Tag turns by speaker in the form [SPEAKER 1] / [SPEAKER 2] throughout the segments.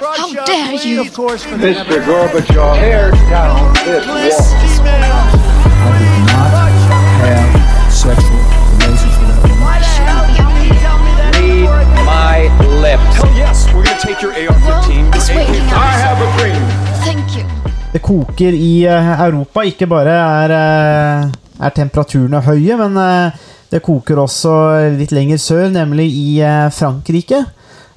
[SPEAKER 1] How dare you?
[SPEAKER 2] Mr. Gorbachev, tear down this wall.
[SPEAKER 3] I did not have sexual relations with that woman.
[SPEAKER 2] Read my lips.
[SPEAKER 4] Hell yes, we're gonna take your AR-15.
[SPEAKER 1] It's waking
[SPEAKER 4] I have a dream.
[SPEAKER 1] Thank you.
[SPEAKER 5] Det koker i eh, Europa. Ikke bare er, eh, er temperaturene høye, men eh, det koker også litt lenger sør, nemlig i Frankrike.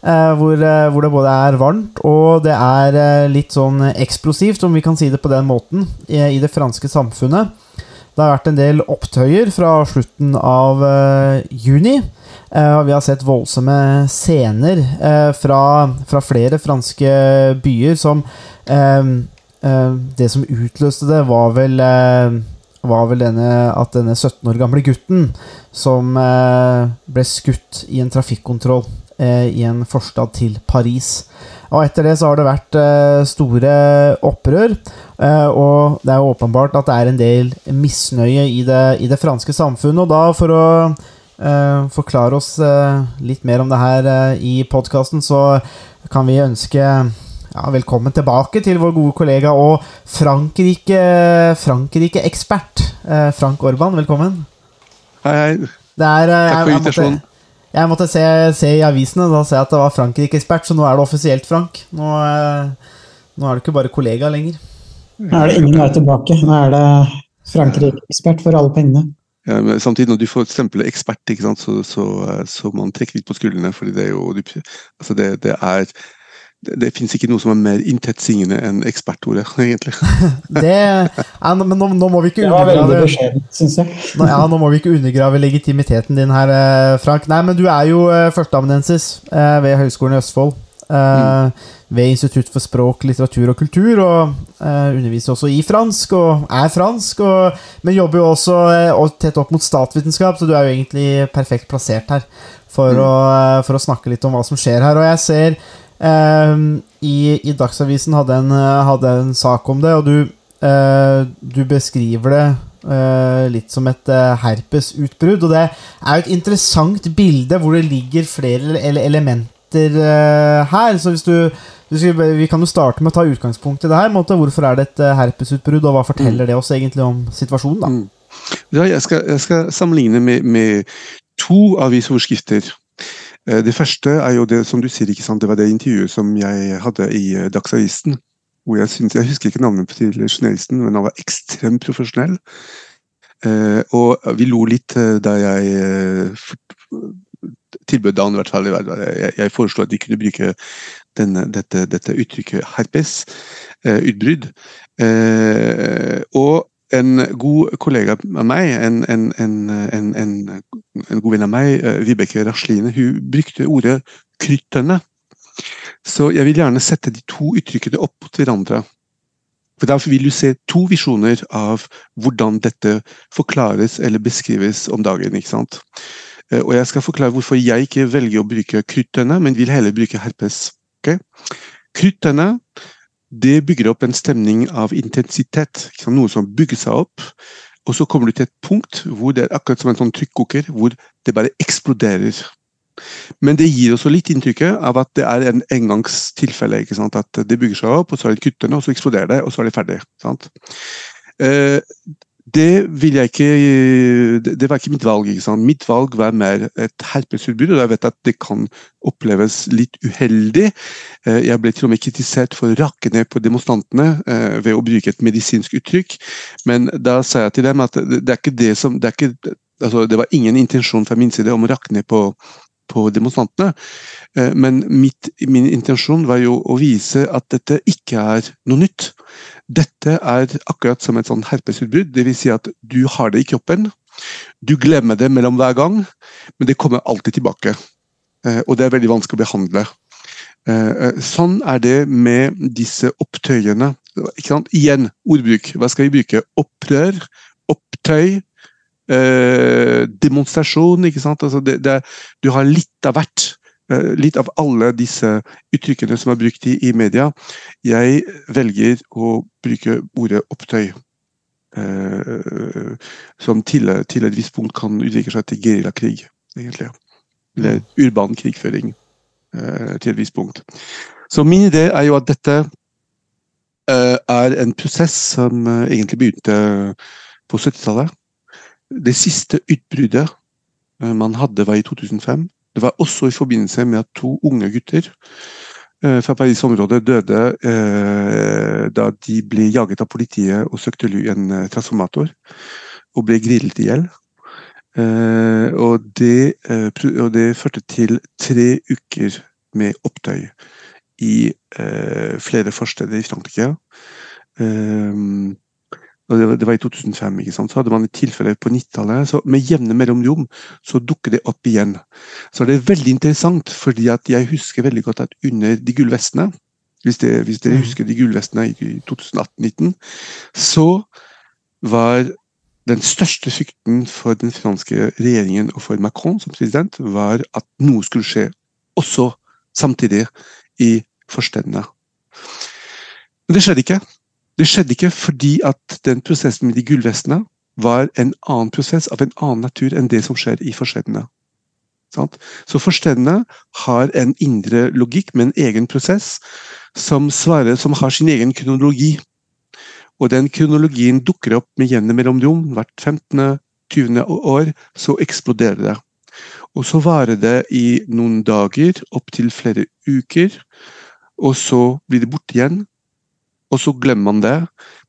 [SPEAKER 5] Eh, Hvor, eh, hvor det både er varmt og det er eh, litt sånn eksplosivt, om vi kan si det på den måten, i, i det franske samfunnet. Det har vært en del opptøyer fra slutten av juni. vi har sett voldsomme scener fra, fra flere franske byer som Det som utløste det, var vel, var vel denne, at denne 17 år gamle gutten som ble skutt i en trafikkontroll i en forstad til Paris. Og etter det så har det vært eh, store opprør, eh, og det er jo åpenbart at det er en del misnøye i det, i det franske samfunnet. Og da, for å eh, forklare oss eh, litt mer om det her eh, i podkasten, så kan vi ønske ja, velkommen tilbake til vår gode kollega og Frankrike- Frankrike-ekspert. eh, Frank Orban, velkommen.
[SPEAKER 6] Hei, hei.
[SPEAKER 5] Det er, eh,
[SPEAKER 6] Takk for invitasjonen.
[SPEAKER 5] Jeg måtte se, se i avisene da ser jeg at det var Frankrike-ekspert, så nå er det offisielt, Frank. Nå, eh, nå er du ikke bare kollega lenger.
[SPEAKER 7] Nå er det ingen vei tilbake. Nå er det Frankrike-ekspert for alle pengene.
[SPEAKER 6] Ja, men samtidig, når du får stempelet ekspert, ikke sant, så, så, så man trekker litt på skuldrene. fordi det er jo altså det, det er det, det fins ikke noe som er mer intetsigende enn ekspertordet, egentlig.
[SPEAKER 5] Det, ja, men nå, nå må vi ikke
[SPEAKER 7] Det var veldig
[SPEAKER 5] undergrave
[SPEAKER 7] beskjedent, syns jeg.
[SPEAKER 5] Nå, ja, nå må vi ikke undergrave legitimiteten din her, eh, Frank. Nei, men du er jo eh, førsteamanuensis eh, ved Høgskolen i Østfold. eh, Ved Institutt for språk, litteratur og kultur. Og eh, underviser også i fransk, og er fransk. Og, men jobber jo også og tett opp mot statsvitenskap, så du er jo egentlig perfekt plassert her for, å, eh, for å snakke litt om hva som skjer her. Og jeg ser i, i Dagsavisen hadde en, hadde en sak om det, og du, eh, du beskriver det eh, litt som et eh, herpesutbrudd. Og det er jo et interessant bilde hvor det ligger flere elementer her. Så hvis du, Vi kan jo starte med å ta utgangspunkt i det her. Hvorfor er det et herpesutbrudd, og hva forteller det oss egentlig om situasjonen? da?
[SPEAKER 6] Mm. Ja, jeg, skal, jeg skal sammenligne med, med to avisoverskrifter. Eh, Det første er jo det som du sier, ikke sant? det var det intervjuet som jeg hadde i eh, Dagsavisen. Hvor jeg, synes, jeg husker ikke navnet til journalisten, men han var ekstremt profesjonell. Eh, og vi lo litt eh, da jeg eh, tilbød han i hvert fall. Jeg, foreslo at de kunne bruke denne, dette, dette uttrykket herpes, eh, utbrudd. Eh, og en god kollega av meg, en, en, en, en, god venn av meg, eh, Vibeke Rasline, hun brukte ordet krytterne. Så jeg vil gjerne sette de to uttrykkene opp mot hverandre. For Derfor vil du se to visjoner av hvordan dette forklares eller beskrives om dagen. ikke sant? Eh, Og jeg skal forklare hvorfor jeg ikke velger å bruke krytterne, men vil heller bruke herpes. Okay? Krytterne det bygger opp en stemning av intensitet. Noe som bygger seg opp. Og så kommer du til et punkt hvor det er akkurat som en sånn trykkoker, hvor det bare eksploderer. Men det gir også litt inntrykket av at det er en engangstilfelle. ikke sant? At det bygger seg opp, og så er det kuttende og så eksploderer det, og så er det ferdig. sant? Eh, det ikke det, var ikke mitt valg. ikke? Mitt valg var mer et herpesutbrudd, og jeg vet at det kan oppleves litt uheldig. Eh, Jeg ble til og med kritisert for å rakke ned på demonstrantene eh, ved å bruke et medisinsk uttrykk. Men da sa jeg til dem at det, det som det, ikke, altså, var ingen intensjon fra min side om å rakke ned på, på demonstrantene. Eh, Men mitt, min intensjon var jo å vise at dette ikke er noe nytt. Dette er akkurat som et sånn herpesutbrudd. Dvs. Si at du har det i kroppen. Du glemmer det mellom hver gang, men det kommer alltid tilbake. Eh, Og det er veldig vanskelig å behandle. Eh, Sånn er det med disse opptøyene. Igjen, ordbruk. Hva skal vi bruke? Opprør, opptøy, eh, demonstrasjon. ikke sant? Altså det, det, du har litt av hvert. Eh, Litt av alle disse uttrykkene som er brukt i, i media. Jeg velger å bruke ordet opptøy. eh, som til, til et visst punkt kan utvikle seg til geriljakrig, egentlig. Eller urban krigføring eh, til et visst punkt. Så min idé er jo at dette eh, er en prosess som egentlig begynte på 70-tallet. Det siste utbruddet eh, man hadde, var i 2005. Det var også i forbindelse med at to unge gutter eh, fra Paris-området døde eh, da de ble jaget av politiet og søkte ly en transformator og ble grillet i hjel. Og, det, og det førte til tre uker med opptøy i flere forsteder i Frankrike. Eh, og det var, i 2005. ikke sant? Så hadde man et tilfelle på 90-tallet. så Med jevne mellomrom så dukker det opp igjen. Så det er veldig interessant, fordi at jeg husker veldig godt at under de gullvestene hvis, det, hvis dere
[SPEAKER 5] Mm.
[SPEAKER 6] husker de gullvestene i 2018-19, så var den største frykten for den franske regjeringen og for Macron som president, var at noe skulle skje også samtidig i forstedene. Men det skjedde ikke. Det skjedde ikke fordi at den prosessen med de gullvestene var en annen prosess av en annen natur enn det som skjer i forstedene. Så forstedene har en indre logikk med en egen prosess som, svarer, som har sin egen kronologi. Og den kronologien dukker opp med jevne mellomrom. Hvert 15. 20. år så eksploderer det. Og så varer det i noen dager, opptil flere uker. Og så blir det borte igjen. Og så glemmer man det.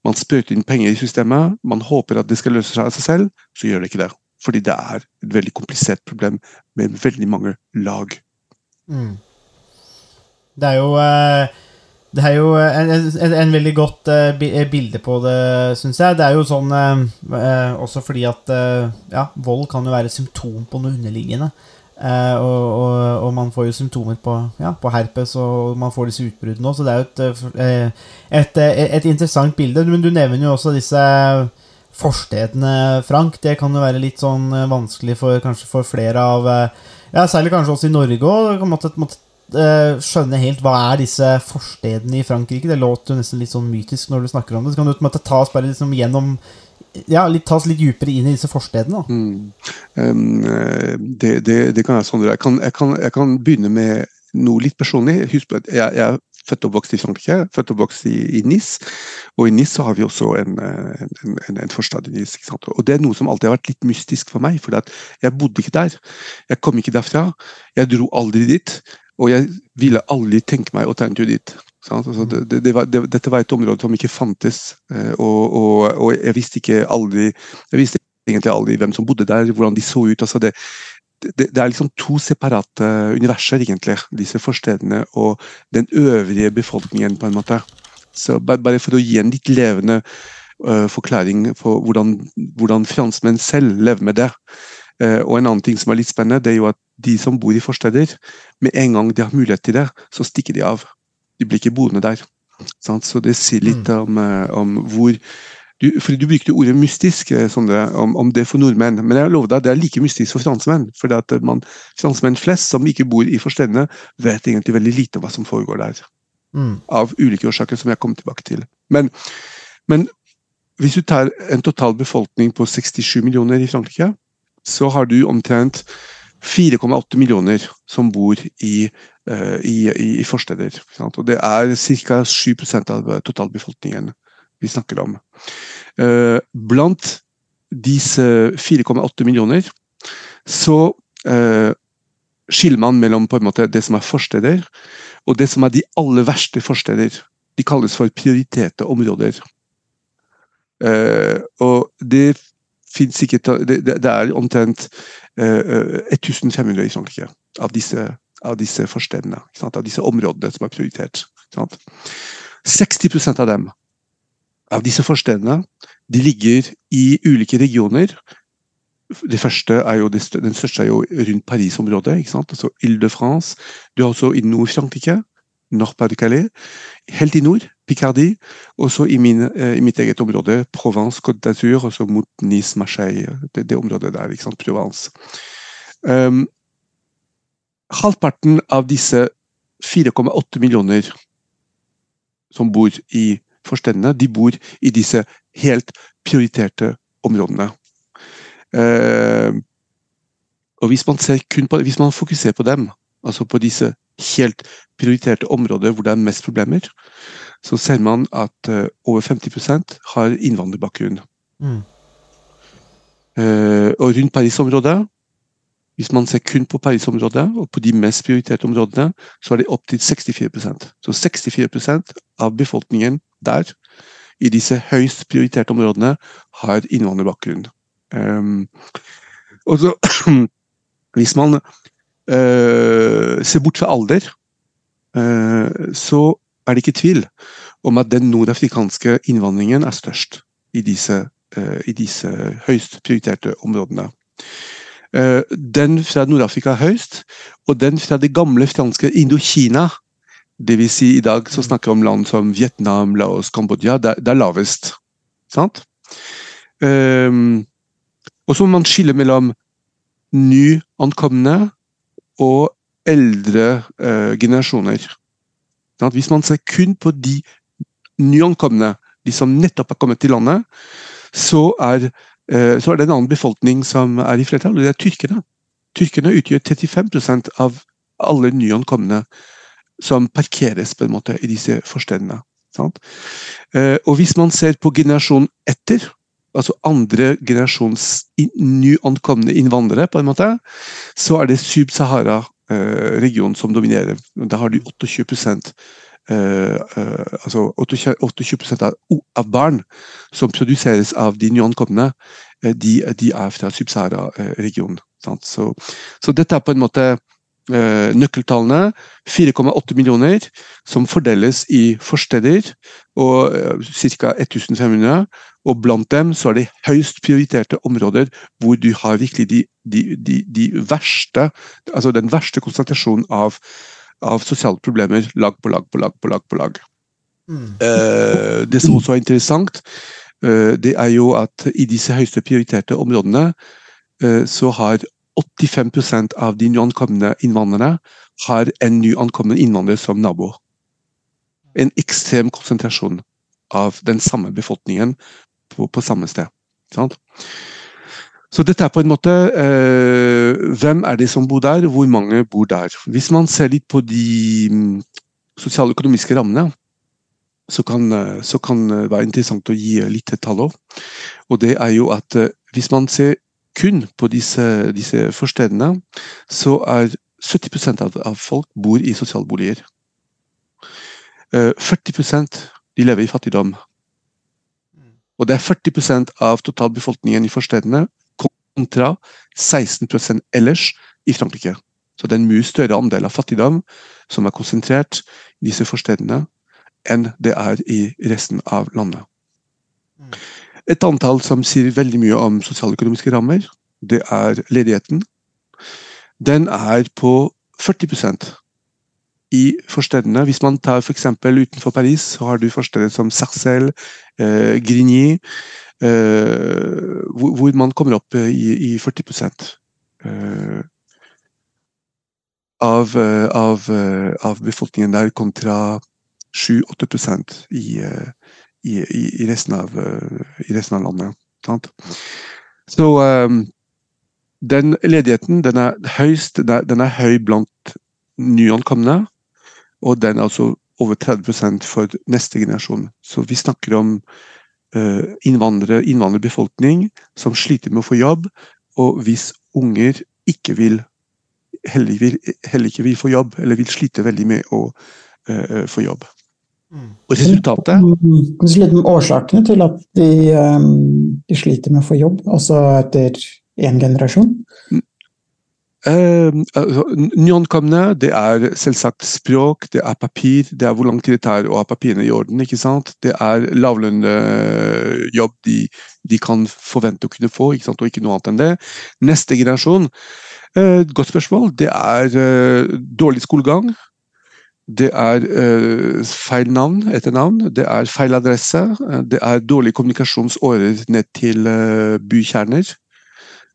[SPEAKER 6] Man sprøyter inn penger i systemet. Man håper at det skal løse seg av seg selv. Så gjør det ikke det. Fordi det er et veldig komplisert problem med veldig mange lag.
[SPEAKER 5] Mm. Det er jo eh, Det er jo en, en, en veldig godt eh, eh, bilde på det, syns jeg. Det er jo sånn også fordi at ja, vold kan jo være symptom på noe underliggende. Eh, og, og, og man får jo symptomer på, ja, på herpes, og man får disse utbruddene òg, så det er jo et, eh, eh, et, eh, et interessant bilde. Men du nevner jo også disse forstedene, Frank. Det kan jo være litt sånn vanskelig for kanskje for flere av Ja, særlig kanskje også i Norge òg. Måtte, måtte skjønne helt hva er disse forstedene i Frankrike. Det låter jo nesten litt sånn mytisk når du snakker om det. Så kan du måtte ta oss bare liksom gjennom Ja, litt, ta oss litt dypere inn i disse forstedene.
[SPEAKER 6] Mm. Um, det, det, det kan jeg, Sondre. Jeg kan, jeg, jeg kan begynne med noe litt personlig. Husk at jeg, jeg er født og vokst i Frankrike, født og vokst i, i Nis. Og i Nis så har vi også en, en, en, en forstad i Nis. Og det er noe som alltid har vært litt mystisk for meg, for jeg bodde ikke der. Jeg kom ikke derfra. Jeg dro aldri dit. Og jeg ville aldri tenke meg å ta en tur dit. Altså, det, det, var, det, dette var et område som ikke fantes, eh, og, og, og jeg visste ikke aldri Jeg visste egentlig aldri hvem som bodde der, hvordan de så ut. altså det det, er liksom to separate universer, egentlig, disse forstedene og den øvrige befolkningen, på en måte. Så bare for å gi en litt levende uh, forklaring på hvordan, hvordan franskmenn selv lever med det. Uh, og en annen ting som er litt spennende, det er jo at de som bor i forsteder, med en gang de har mulighet til det, så stikker de av. De blir ikke boende der. Sant? Så det sier litt om, eh, om hvor du, for du brukte ordet mystisk, eh, Sondre, om, om det for nordmenn. Men jeg lover deg, det er like mystisk for franskmenn. For at man, franskmenn flest som ikke bor i forstedene, vet egentlig veldig lite om hva som foregår der.
[SPEAKER 5] Mm.
[SPEAKER 6] Av ulike årsaker, som jeg kommer tilbake til. Men, men hvis du tar en total befolkning på 67 millioner i Frankrike, så har du omtrent 4,8 millioner som bor i, i, i, i forsteder. Og det er ca. 7% av totalbefolkningen vi snakker om. Eh, blant disse 4,8 millioner så eh, skiller man mellom måte det som er forsteder, og det som er de aller verste forsteder. De kalles for prioriterte områder. Eh, og det fins ikke det, det er omtrent eh, 1500 i Frankrike av disse, av disse forstedene. ikke sant? Av disse områdene som er prioritert. ikke sant? 60% av dem av disse forstedene de ligger i ulike regioner. Det første er jo, Den største er jo rundt Paris-området. Altså Ile-de-France. Du har også i Nord-Frankrike. Nord-Pas-de-Calais. Helt i nord, Picardie. Og så i, eh, i mitt eget område, Provence, Côte d'Azur, og så mot Nice, Marseille. Det, det området der, ikke sant? Provence. Um, halvparten av disse 4,8 millioner som bor i forstedene, de bor i disse helt prioriterte områdene. Eh, og hvis man, ser kun på, hvis man fokuserer på dem, altså på disse helt prioriterte områder hvor det er mest problemer, så ser man at eh, over 50% har innvandrerbakgrunn.
[SPEAKER 5] Mm.
[SPEAKER 6] Eh, og rundt Paris-området, hvis man ser kun på Paris-området og på de mest prioriterte områdene, så er det opptil 64% Så 64% av befolkningen der, i disse høyst prioriterte områdene, har innvandrerbakgrunn. Um, og så, hvis man uh, ser bort fra alder, uh, så er det ikke tvil om at den nordafrikanske innvandringen er størst i disse, uh, i disse høyst prioriterte områdene. Eh, den fra Nord-Afrika høyst, og den fra det gamle franske Indokina, dvs. Si i dag så snakker vi om land som Vietnam, Laos, Kambodsja, det, det er lavest. Sant? Um, og så må man skille mellom nyankomne og eldre uh, generasjoner. Sant? Hvis man ser kun på de nyankomne, de som nettopp har kommet til landet, så er, så er det en annen befolkning som er i flertall, og det er tyrkerne. Tyrkerne utgjør 35% av alle nyankomne som parkeres på en måte i disse forstedene. Uh, og hvis man ser på generasjonen etter, altså andre generasjons nyankomne innvandrere, på en måte, så er det Sub-Sahara-regionen som dominerer. Da har de 28 Uh, uh, altså 28 av, av, barn som produseres av de nyankomne, uh, de, de, er fra Subsahara-regionen. Så, så, dette er på en måte nøkkeltallene. 4,8 millioner som fordeles i forsteder, og ca. 1500. Og blant dem så er det høyst prioriterte områder hvor du har virkelig de, de, de, de verste, altså den verste konsentrasjonen av av sosiale problemer lag på lag på lag på lag. på lag. Mm. Uh, det som også er interessant, uh, det er jo at i disse høyeste prioriterte områdene uh, så har 85% av de nyankomne innvandrerne har en nyankommen innvandrer som nabo. En ekstrem konsentrasjon av den samme befolkningen på, på samme sted. Sant? Så dette er på en måte eh, Hvem er det som bor der, hvor mange bor der? Hvis man ser litt på de mm, sosialøkonomiske rammene, så kan, eh, så kan det være interessant å gi litt tall òg. Og det er jo at eh, hvis man ser kun på disse, disse forstedene, så er 70 av, av folk bor i sosialboliger. Eh, 40% de lever i fattigdom. Og det er 40% av totalbefolkningen i forstedene kontra 16 ellers i Frankrike. Så det er en mye større andel av fattigdom som er konsentrert i disse forstedene, enn det er i resten av landet. Et antall som sier veldig mye om sosialøkonomiske rammer, det er ledigheten. Den er på 40% i forstedene. Hvis man tar f.eks. utenfor Paris, så har du forsteder som Sarcelles, eh, Grigny, hvor, hvor, man kommer opp eh, i, i 40 uh, av, av, av, befolkningen der, kontra 7-8 i, i, i, resten av, i resten av landet. Sant? Så den ledigheten den er, høyst, den er høy blant nyankomne, og den er altså over 30 for neste generasjon. Så vi snakker om Eh, innvandrere, innvandrerbefolkning som sliter med å få jobb, og hvis unger ikke vil heller, vil, heller ikke vil få jobb, eller vil slite veldig med å uh, få jobb. Mm. Og resultatet
[SPEAKER 7] litt om årsakene til at de, um, de sliter med å få jobb, altså etter én generasjon?
[SPEAKER 6] Uh, altså, nyankomne, det er selvsagt språk, det er papir, det er hvor lang tid det tar å ha papirene i orden. ikke sant? Det er lavlønnejobb de, de kan forvente å kunne få, ikke sant? og ikke noe annet enn det. Neste generasjon, uh, godt spørsmål, det er uh, dårlig skolegang. Det er feil navn, etternavn, det er feil adresse. det er dårlige kommunikasjonsårer ned til bykjerner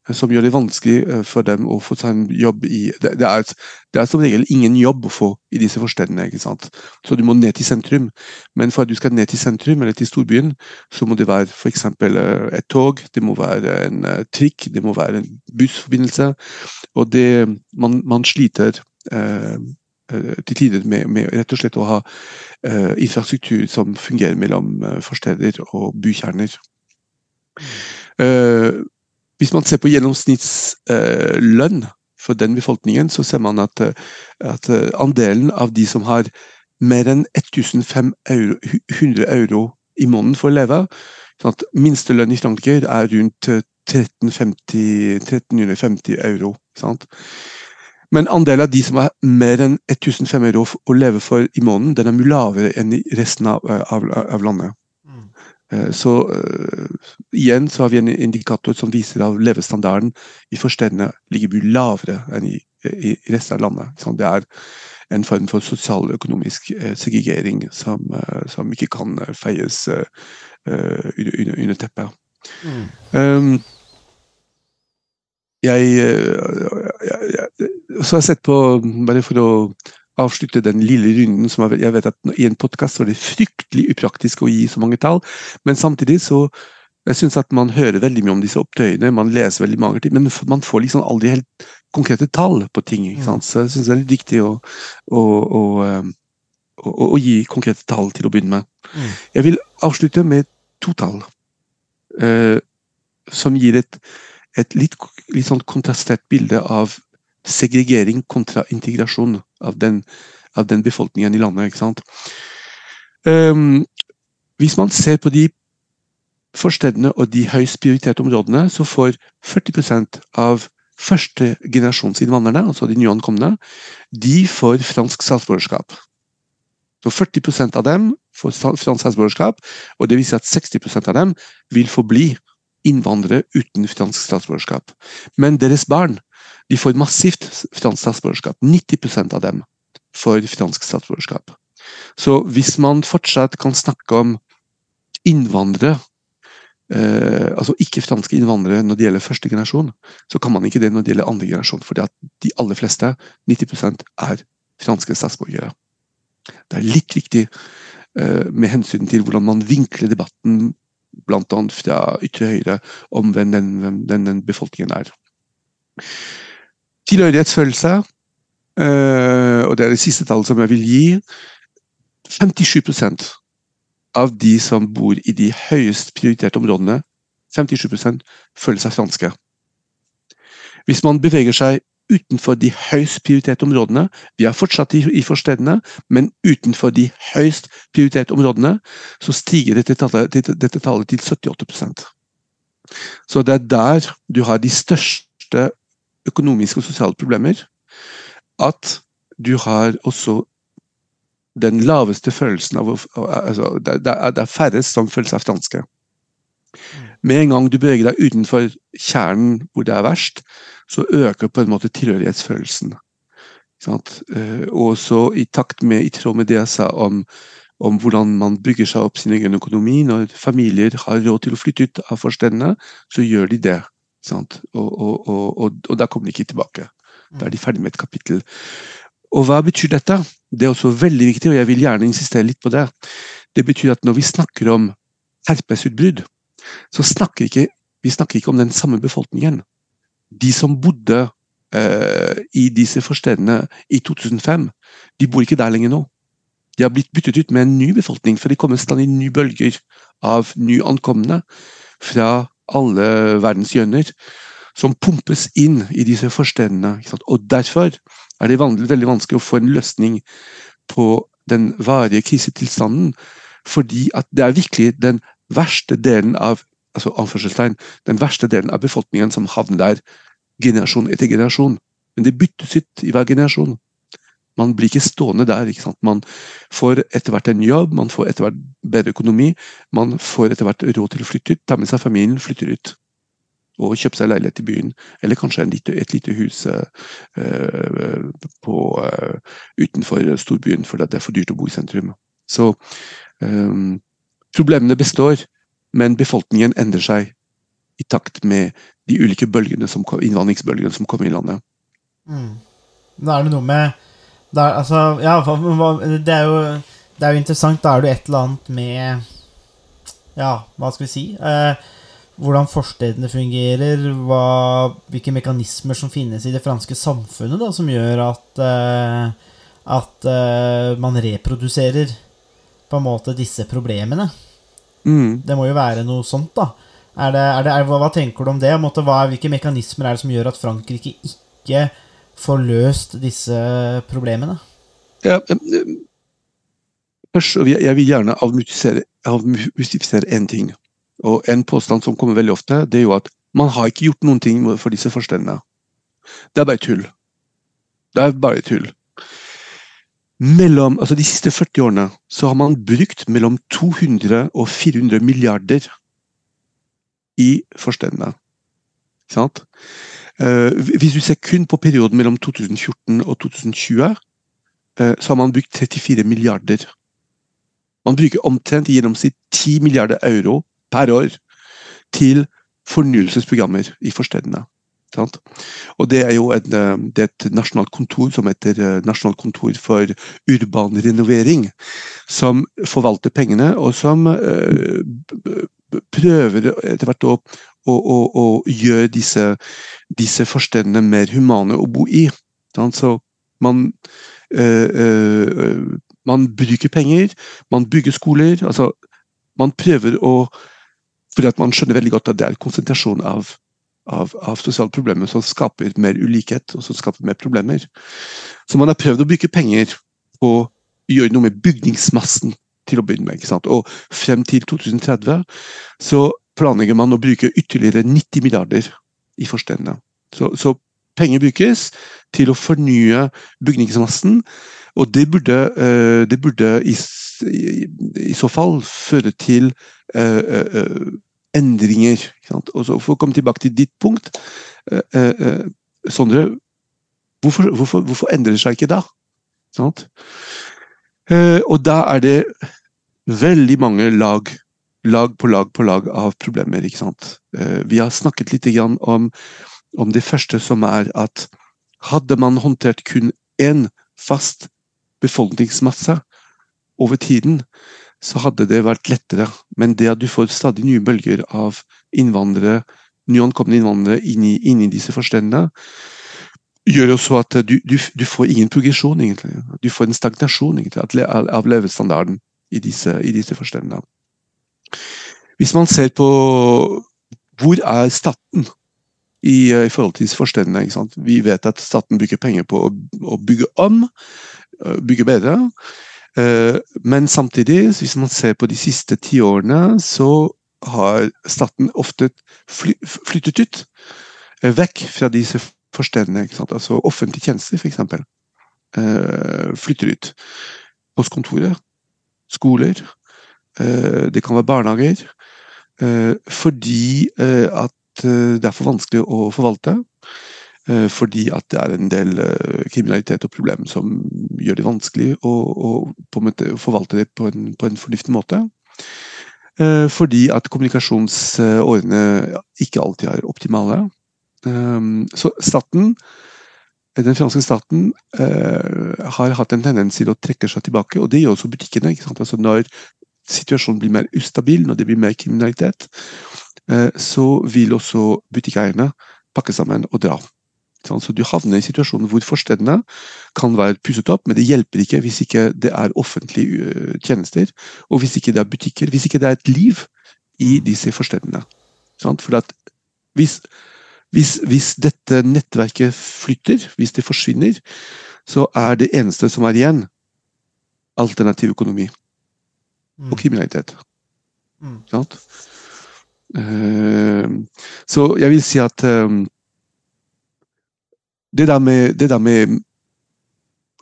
[SPEAKER 6] som gjør det vanskelig eh, for dem å få seg en jobb i det, det, er, det, er, som regel ingen jobb å få i disse forstedene. ikke sant? Så du må ned til sentrum. Men for at du skal ned til sentrum eller til storbyen, så må det være f.eks. Eh, et tog, det må være en uh, trikk, det må være en bussforbindelse. Og det Man, man sliter uh, eh, til tider med, med rett og slett å ha eh, infrastruktur som fungerer mellom eh, forsteder og bykjerner. Eh, hvis man ser på gjennomsnittslønn for den befolkningen, så ser man at, eh, at eh, andelen av de som har mer enn 1500 euro, i måneden for å leve sånn at Minstelønn i Frankrike er rundt eh, 1350, 1350 euro. Sant? Men andelen av de som har mer enn 1500 euro å leve for i måneden, den er mye lavere enn i resten av, av, av landet. Eh, Så eh, igjen så har vi en indikator som viser at levestandarden i forstedene ligger mye lavere enn i, i, resten av landet. Så det er en form for sosialøkonomisk eh, segregering som, eh, som ikke kan eh, feies eh, eh, under, under, teppet. teppet. Um, jeg, eh, jeg, jeg, så har jeg sett på, bare for å avslutte den lille runden som jeg, jeg vet at i en podkast er det fryktelig upraktisk å gi så mange tall, men samtidig så jeg synes at man hører veldig mye om disse opptøyene, man leser veldig mange ting, men man får liksom aldri helt konkrete tall på ting. ikke sant? Så jeg syns det er litt viktig å, å, å, å, å gi konkrete tall til å begynne med. Jeg vil avslutte med to tall uh, som gir et, et litt, litt sånn kontrastert bilde av segregering kontra integrasjon av den, av den befolkningen i landet. ikke sant? Um, hvis man ser på de forstedene og de høyst prioriterte områdene, så får 40% av førstegenerasjonsinnvandrerne, altså de nyankomne, de får fransk statsborgerskap. Så 40% av dem får fransk statsborgerskap, og det viser at 60% av dem vil forbli innvandrere uten fransk statsborgerskap. Men deres barn de får massivt fransk statsborgerskap. 90% av dem får fransk statsborgerskap. Så hvis man fortsatt kan snakke om innvandrere, eh, altså ikke-franske innvandrere når det gjelder første generasjon, så kan man ikke det når det gjelder andre generasjon, at de aller fleste, 90 er franske statsborgere. Det er litt viktig eh, med hensyn til hvordan man vinkler debatten, bl.a. fra ytre høyre, om hvem den, den, den befolkningen er. Tilhørighetsfølelse, eh, og det er det siste tallet som jeg vil gi. 57 av de som bor i de høyest prioriterte områdene, 57% føler seg franske. Hvis man beveger seg utenfor de høyst prioriterte områdene, vi er fortsatt i, forstedene, men utenfor de høyst prioriterte områdene, så stiger dette tallet, dette tallet til 78% Så det er der du har de største økonomiske og sosiale problemer. At du har også den laveste følelsen av altså, det, er, færrest som føler seg franske. Med en gang du beveger deg utenfor kjernen hvor det er verst, så øker på en måte tilhørighetsfølelsen. Eh, Og så i takt med, i tråd med det jeg sa om, om hvordan man bygger seg opp sin egen økonomi, når familier har råd til å flytte ut av forstedene, så gjør de det. Og, og, og, og, da kommer de ikke tilbake. Da er de ferdig med et kapittel. Og hva betyr dette? Det er også veldig viktig, og jeg vil gjerne insistere litt på det. Det betyr at når vi snakker om herpesutbrudd, så snakker ikke, vi snakker ikke om den samme befolkningen. De som bodde eh, i disse forstedene i 2005, de bor ikke der lenger nå. De har blitt byttet ut med en ny befolkning, for det kommer stadig nye bølger av nyankomne fra alle verdens hjørner, som pumpes inn i disse forstedene. Og derfor er det veldig vanskelig å få en løsning på den varige krisetilstanden, fordi at det er virkelig den verste delen av altså den verste delen av befolkningen som havner der generasjon etter generasjon. Men det byttes ut i hver generasjon. Man blir ikke stående der. ikke sant? Man får etter hvert en jobb, man får etter hvert bedre økonomi, man får etter hvert råd til å flytte ut, ta med seg familien, flytter ut. Og kjøpe seg leilighet i byen, eller kanskje lite, et lite hus uh, på, uh, utenfor storbyen, fordi det er for dyrt å bo i sentrum. Så um, problemene består, men befolkningen endrer seg i takt med de ulike bølgene som, innvandringsbølgene som kommer i landet.
[SPEAKER 5] Mm. Da er det noe med er, altså, ja, det er, jo, det er jo interessant. Da er det et eller annet med Ja, hva skal vi si? Eh, hvordan forstedene fungerer, hva, hvilke mekanismer som finnes i det franske samfunnet da, som gjør at, eh, at eh, man reproduserer på en måte disse problemene.
[SPEAKER 6] Mm.
[SPEAKER 5] Det må jo være noe sånt, da. Er det, er det, er, hva, hva tenker du om det? Måte, hva, hvilke mekanismer er det som gjør at Frankrike ikke får løst disse problemene?
[SPEAKER 6] Ja, eh, først, jeg- vil gjerne avmystifisere avmystifisere én ting. Og En påstand som kommer veldig ofte, det er jo at man har ikke gjort noen ting for disse forstandene. Det er bare tull. Det er bare tull. Mellom, altså De siste 40 årene så har man brukt mellom 200 og 400 milliarder i forstandene. Sant? Eh, hvis du ser kun på perioden mellom 2014 og 2020, eh, så har man brukt 34 milliarder. Man bruker omtrent i gjennomsnitt 10 milliarder euro per år til fornyelsesprogrammer i forstedene. Og det er jo en, eh, det er et nasjonalt kontor som heter Nasjonalt kontor for urban renovering, som forvalter pengene, og som prøver etter hvert å, å, og, og gjøre disse, disse forstedene mer humane å bo i. Så man øh, øh, man bruker penger, man bygger skoler. altså Man prøver å Fordi at man skjønner veldig godt at det er konsentrasjon av, av, av sosiale problemer som skaper mer ulikhet og som skaper mer problemer. Så man har prøvd å bruke penger på å gjøre noe med bygningsmassen til å begynne med. Og frem til 2030 så planlegger man å bruke ytterligere 90 milliarder i forstedene. Så, så penger brukes til å fornye bygningsmassen. Og det burde, eh, det burde i, i, så fall føre til eh, eh, endringer. Og så For å komme tilbake til ditt punkt, Sondre. Hvorfor, hvorfor, hvorfor endrer det seg ikke da? Og da er det veldig mange lag, lag på lag på lag av problemer. ikke sant? Eh, vi har snakket litt om, om det første, som er at hadde man håndtert kun én fast befolkningsmasse over tiden, så hadde det vært lettere. Men det at du får stadig nye bølger av innvandrere, nyankomne innvandrere inn i, inn i disse forstedene, gjør også at du, du, du får ingen progresjon, egentlig. Du får en stagnasjon egentlig, av levestandarden i disse, i disse forstedene. Hvis man ser på hvor er staten i, eh, i forhold til disse forstedene. Vi vet at staten bruker penger på å, å bygge om, eh, bygge bedre. Eh, Men samtidig, hvis man ser på de siste tiårene, så har staten ofte fly, flyttet ut. Vekk fra disse forstedene. Ikke? Altså offentlige tjenester, f.eks. Flytter ut. Postkontoret, skoler, det kan være barnehager. eh, Fordi eh, at eh, det er for vanskelig å forvalte. eh, Fordi at det er en del eh, kriminalitet og problemer som gjør det vanskelig å, å forvalte det på en, på en fornuftig måte. Eh, Fordi at kommunikasjonsårene ikke alltid er optimale. Eh, Så staten, den franske staten eh, har hatt en tendens til å trekke seg tilbake, og det gjør også butikkene. Altså Når situasjonen blir mer ustabil, når det blir mer kriminalitet, eh, så vil også butikkeierne pakke sammen og dra. Så du havner i situasjonen hvor forstedene kan være pusset opp, men det hjelper ikke hvis ikke det er offentlige øh, tjenester, og hvis ikke det er butikker, hvis ikke det er et liv i disse forstedene. For at hvis, hvis, hvis dette nettverket flytter, hvis det forsvinner, så er det eneste som er igjen, alternativ økonomi og kriminalitet.
[SPEAKER 5] Mm.
[SPEAKER 6] Sant? Eh, så jeg vil si at eh, det der med, det der med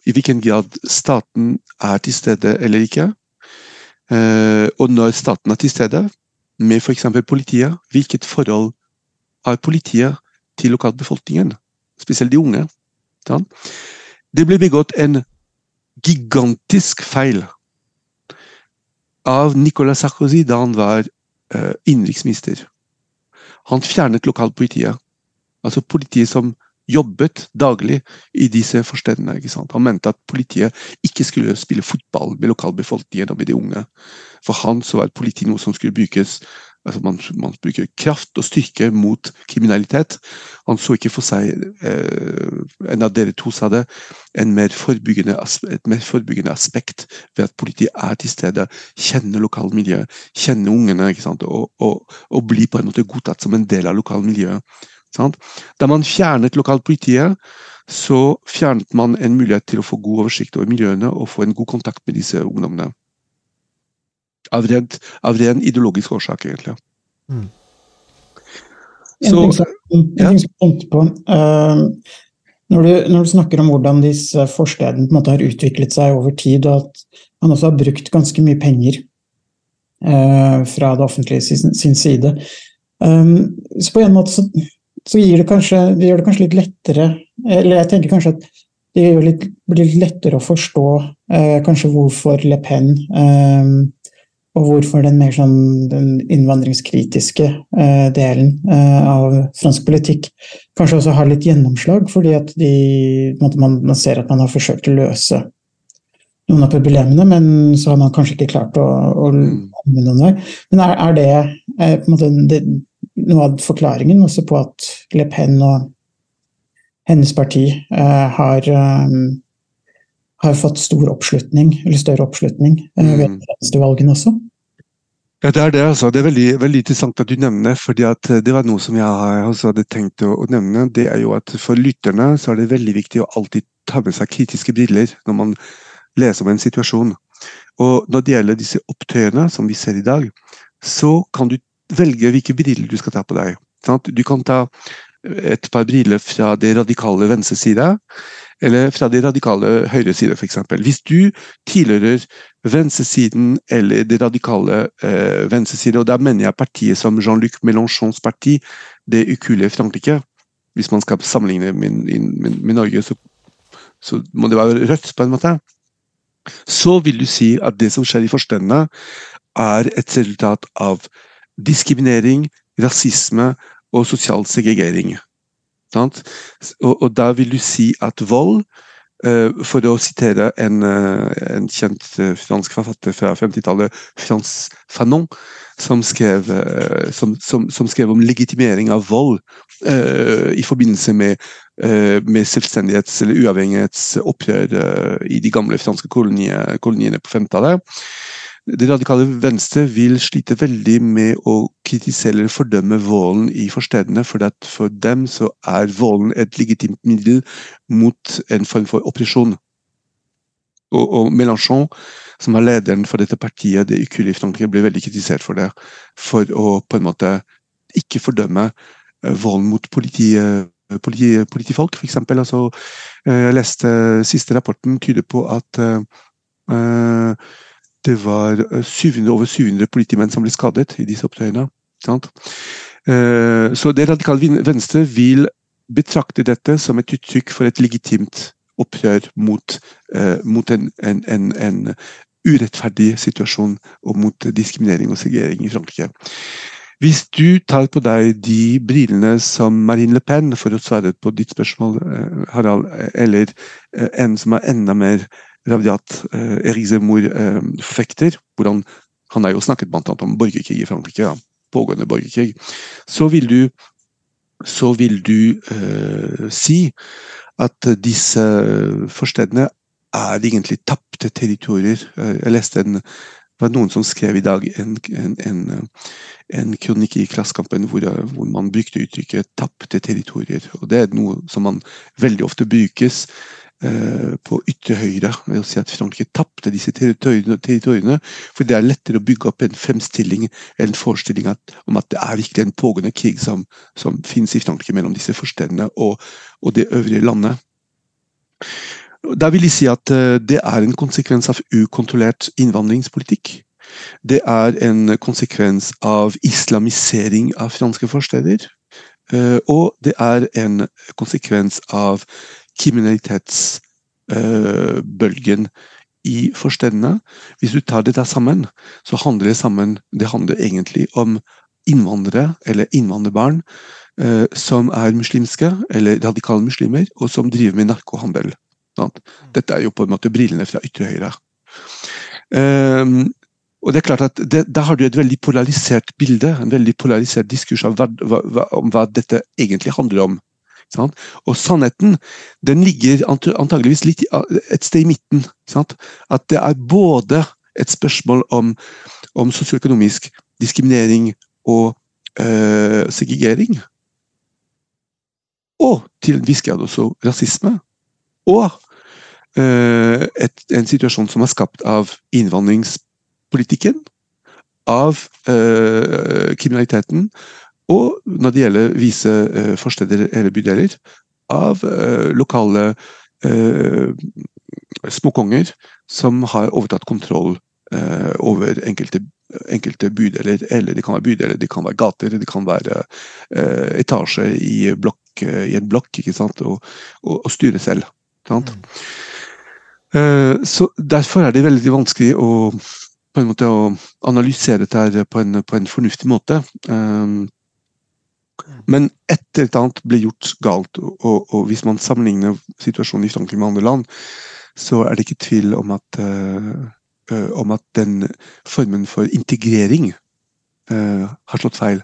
[SPEAKER 6] i hvilken grad staten er til stede eller ikke, eh, og når staten er til stede, med f.eks. politiet, hvilket forhold har politiet til lokalbefolkningen, spesielt de unge? Sant? Det ble begått en gigantisk feil av Nicolas Sarkozy da han var uh, innenriksminister. Han fjernet lokalpolitiet. Altså politiet som jobbet daglig i disse forstedene. ikke sant? Han mente at politiet ikke skulle spille fotball med lokalbefolkningen og med de unge. For han så var politi noe som skulle brukes Altså man, man bruker kraft og styrke mot kriminalitet. Han så ikke for seg, eh, en av dere to sa det, mer et mer forebyggende aspekt ved at politiet er til stede, kjenner lokalmiljøet, kjenner ungene? Og, og, og blir på en måte godtatt som en del av lokalmiljøet. Da man fjernet lokalpolitiet, så fjernet man en mulighet til å få god oversikt over miljøene og få en god kontakt med disse ungdommene. Av, rent, av ren ideologisk årsak, egentlig.
[SPEAKER 7] En
[SPEAKER 6] Så-
[SPEAKER 7] ting som, en
[SPEAKER 6] ja.
[SPEAKER 7] ting som jeg tenkte på uh, når, du, når du snakker om hvordan disse forstedene på en måte har utviklet seg over tid, og at man også har brukt ganske mye penger uh, fra det offentlige sin, sin side um, Så på en måte så, så gir det kanskje, det gjør det kanskje litt lettere Eller jeg tenker kanskje at det litt, blir litt lettere å forstå uh, kanskje hvorfor Le Pen eh, og hvorfor den mer sånn den innvandringskritiske eh, delen eh, av fransk politikk kanskje også har litt gjennomslag, fordi at de, man, man ser at man har forsøkt å løse noen av problemene, men så har man kanskje ikke klart å, å
[SPEAKER 6] Mm.
[SPEAKER 7] komme noen vei. Men er, er det, eh, på en måte, det noe av forklaringen også på at Le Pen og hennes parti eh, har eh, har fått stor oppslutning, eller større oppslutning eh, ved
[SPEAKER 6] Mm.
[SPEAKER 7] de valgene også?
[SPEAKER 6] Ja, Det er det. altså. Det er veldig, veldig interessant at du nevner fordi eh, det var noe som jeg også hadde tenkt å, å nevne. Det er jo at For lytterne så er det veldig viktig å alltid ta med seg kritiske briller når man leser om en situasjon. Og Når det gjelder disse opptøyene som vi ser i dag, så kan du velge hvilke briller du skal ta på deg. Sant? Du kan ta et par briller fra det radikale venstre side, eller fra de radikale høyre side, f.eks. Hvis du tilhører venstresiden eller de radikale eh, venstresiden, og da mener jeg partiet som Jean-Luc Mélenchons parti, det ukuelige Frankrike. Hvis man skal sammenligne med, med, med Norge, så, så må det være rødt, på en måte. Så vil du si at det som skjer i forstendene, er et resultat av diskriminering, rasisme og sosial segregering. Og, og da vil du si at vold Eh, for å sitere en, eh, en kjent eh, fransk forfatter fra 50-tallet, Frans Fanon, som skrev, som, som, som skrev om legitimering av vold i forbindelse med, med selvstendighets- eller uavhengighetsopprør i de gamle franske koloniene på 50-tallet. Det radikale venstre vil slite veldig med å kritisere eller fordømme volden i forstedene, for at for dem så er volden et legitimt middel mot en form for oppresjon. Og, og Mélenchon, som er lederen for dette partiet, det ukuelige Frankrike, ble veldig kritisert for det. For å på en måte ikke fordømme eh, volden mot politi, eh, politi, politifolk, f.eks. Altså, eh, jeg leste siste rapporten tyder på at eh, det var eh, 700, over 700 politimenn som ble skadet i disse opptøyene. Eh, Så det radikale venstre vil betrakte dette som et uttrykk for et legitimt opprør mot, eh, mot en, en, en, en urettferdig situasjon og mot diskriminering og segregering i Frankrike. Hvis du tar på deg de brillene som Marine Le Pen, for å svare på ditt spørsmål, eh, Harald, eh, eller eh, en som er enda mer rabiat, eh, Erizemor Zemmour eh, forfekter, hvordan han, har jo snakket annet om borgerkrig i Frankrike, ja, pågående borgerkrig, så vil du, så vil du eh, si at disse forstedene er egentlig tapte territorier. Eh, Jeg leste en det var noen som skrev i dag en, en, en, en kronikk i Klassekampen hvor, hvor man brukte uttrykket 'tapte territorier'. og Det er noe som man veldig ofte brukes på ytre høyre. ved å si at Frankrike tapte disse territoriene, For det er lettere å bygge opp en fremstilling en forestilling at, om at det er virkelig en pågående krig som, som finnes i Frankrike mellom disse forstedene og, og det øvrige landet. Da vil jeg si at eh, det er en konsekvens av ukontrollert innvandringspolitikk. Det er en konsekvens av islamisering av franske forsteder. eh, Og det er en konsekvens av kriminalitetsbølgen i forstedene. Hvis du tar dette sammen, så handler det sammen Det handler egentlig om innvandrere eller innvandrerbarn eh, som er muslimske eller radikale muslimer, og som driver med narkohandel. Sant? Dette er jo på en måte brillene fra ytre høyre. Ehm, og det er klart at det, Da har du et veldig polarisert bilde, en veldig polarisert diskurs av hva, hva, om hva dette egentlig handler om. Sant? Og sannheten den ligger antageligvis litt et sted i midten. Sant? At det er både et spørsmål om, om sosioøkonomisk diskriminering og øh, segregering. Og til en viss grad også rasisme. Og øh, et, en situasjon som er skapt av innvandringspolitikken, av øh, kriminaliteten og når det gjelder vise uh, forsteder eller bydeler, av uh, lokale uh, småkonger som har overtatt kontroll over enkelte, enkelte bydeler. Eller det kan være bydeler, det kan være gater, det kan være etasje i, blokk, i, en blokk. ikke sant, Og, og, og styre selv. sant? Mm. så Derfor er det veldig vanskelig å på en måte å analysere dette på en, på en fornuftig måte. Um, men et eller annet ble gjort galt, og, og, hvis man sammenligner situasjonen i Frankrike med andre land, så er det ikke tvil om at, uh, om at den formen for integrering uh, har slått feil.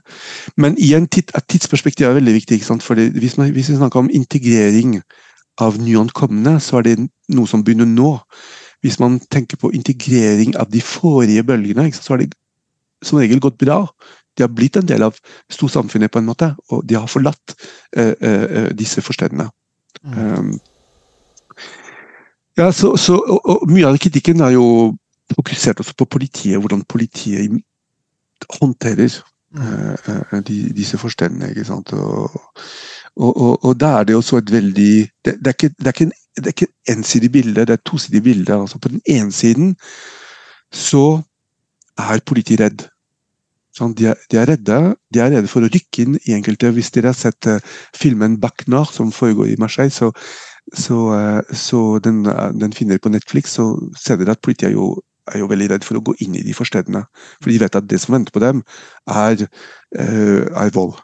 [SPEAKER 6] Men i en tid, et tidsperspektiv er veldig viktig. Fordi hvis, man, hvis vi snakker om integrering av nyankomne, så er det noe som begynner nå. Hvis man tenker på integrering av de forrige bølgene, så har det som regel gått bra de har blitt en del av storsamfunnet, på en måte, og de har forlatt uh, uh, disse forstedene. Mm. Um, ja, så, så og, og, Mye av kritikken er jo fokusert også på politiet, hvordan politiet håndterer uh, de, disse forstedene. ikke sant? Og, og, og, da er det også et veldig Det, det, er, ikke, det, er, ikke, en, det er ikke et ensidig bilde, det er et tosidig bilde. altså På den ene siden så er politiet redd. Sånn, de, er, de, er, redde de er redde for å rykke inn i enkelte. Hvis dere har sett uh, filmen 'Bac Nord', som foregår i Marseille, så, så, uh, så den, uh, den, finner på Netflix, så ser dere at politiet er jo, er jo, veldig redd for å gå inn i de forstedene. For de vet at det som venter på dem, er, vold.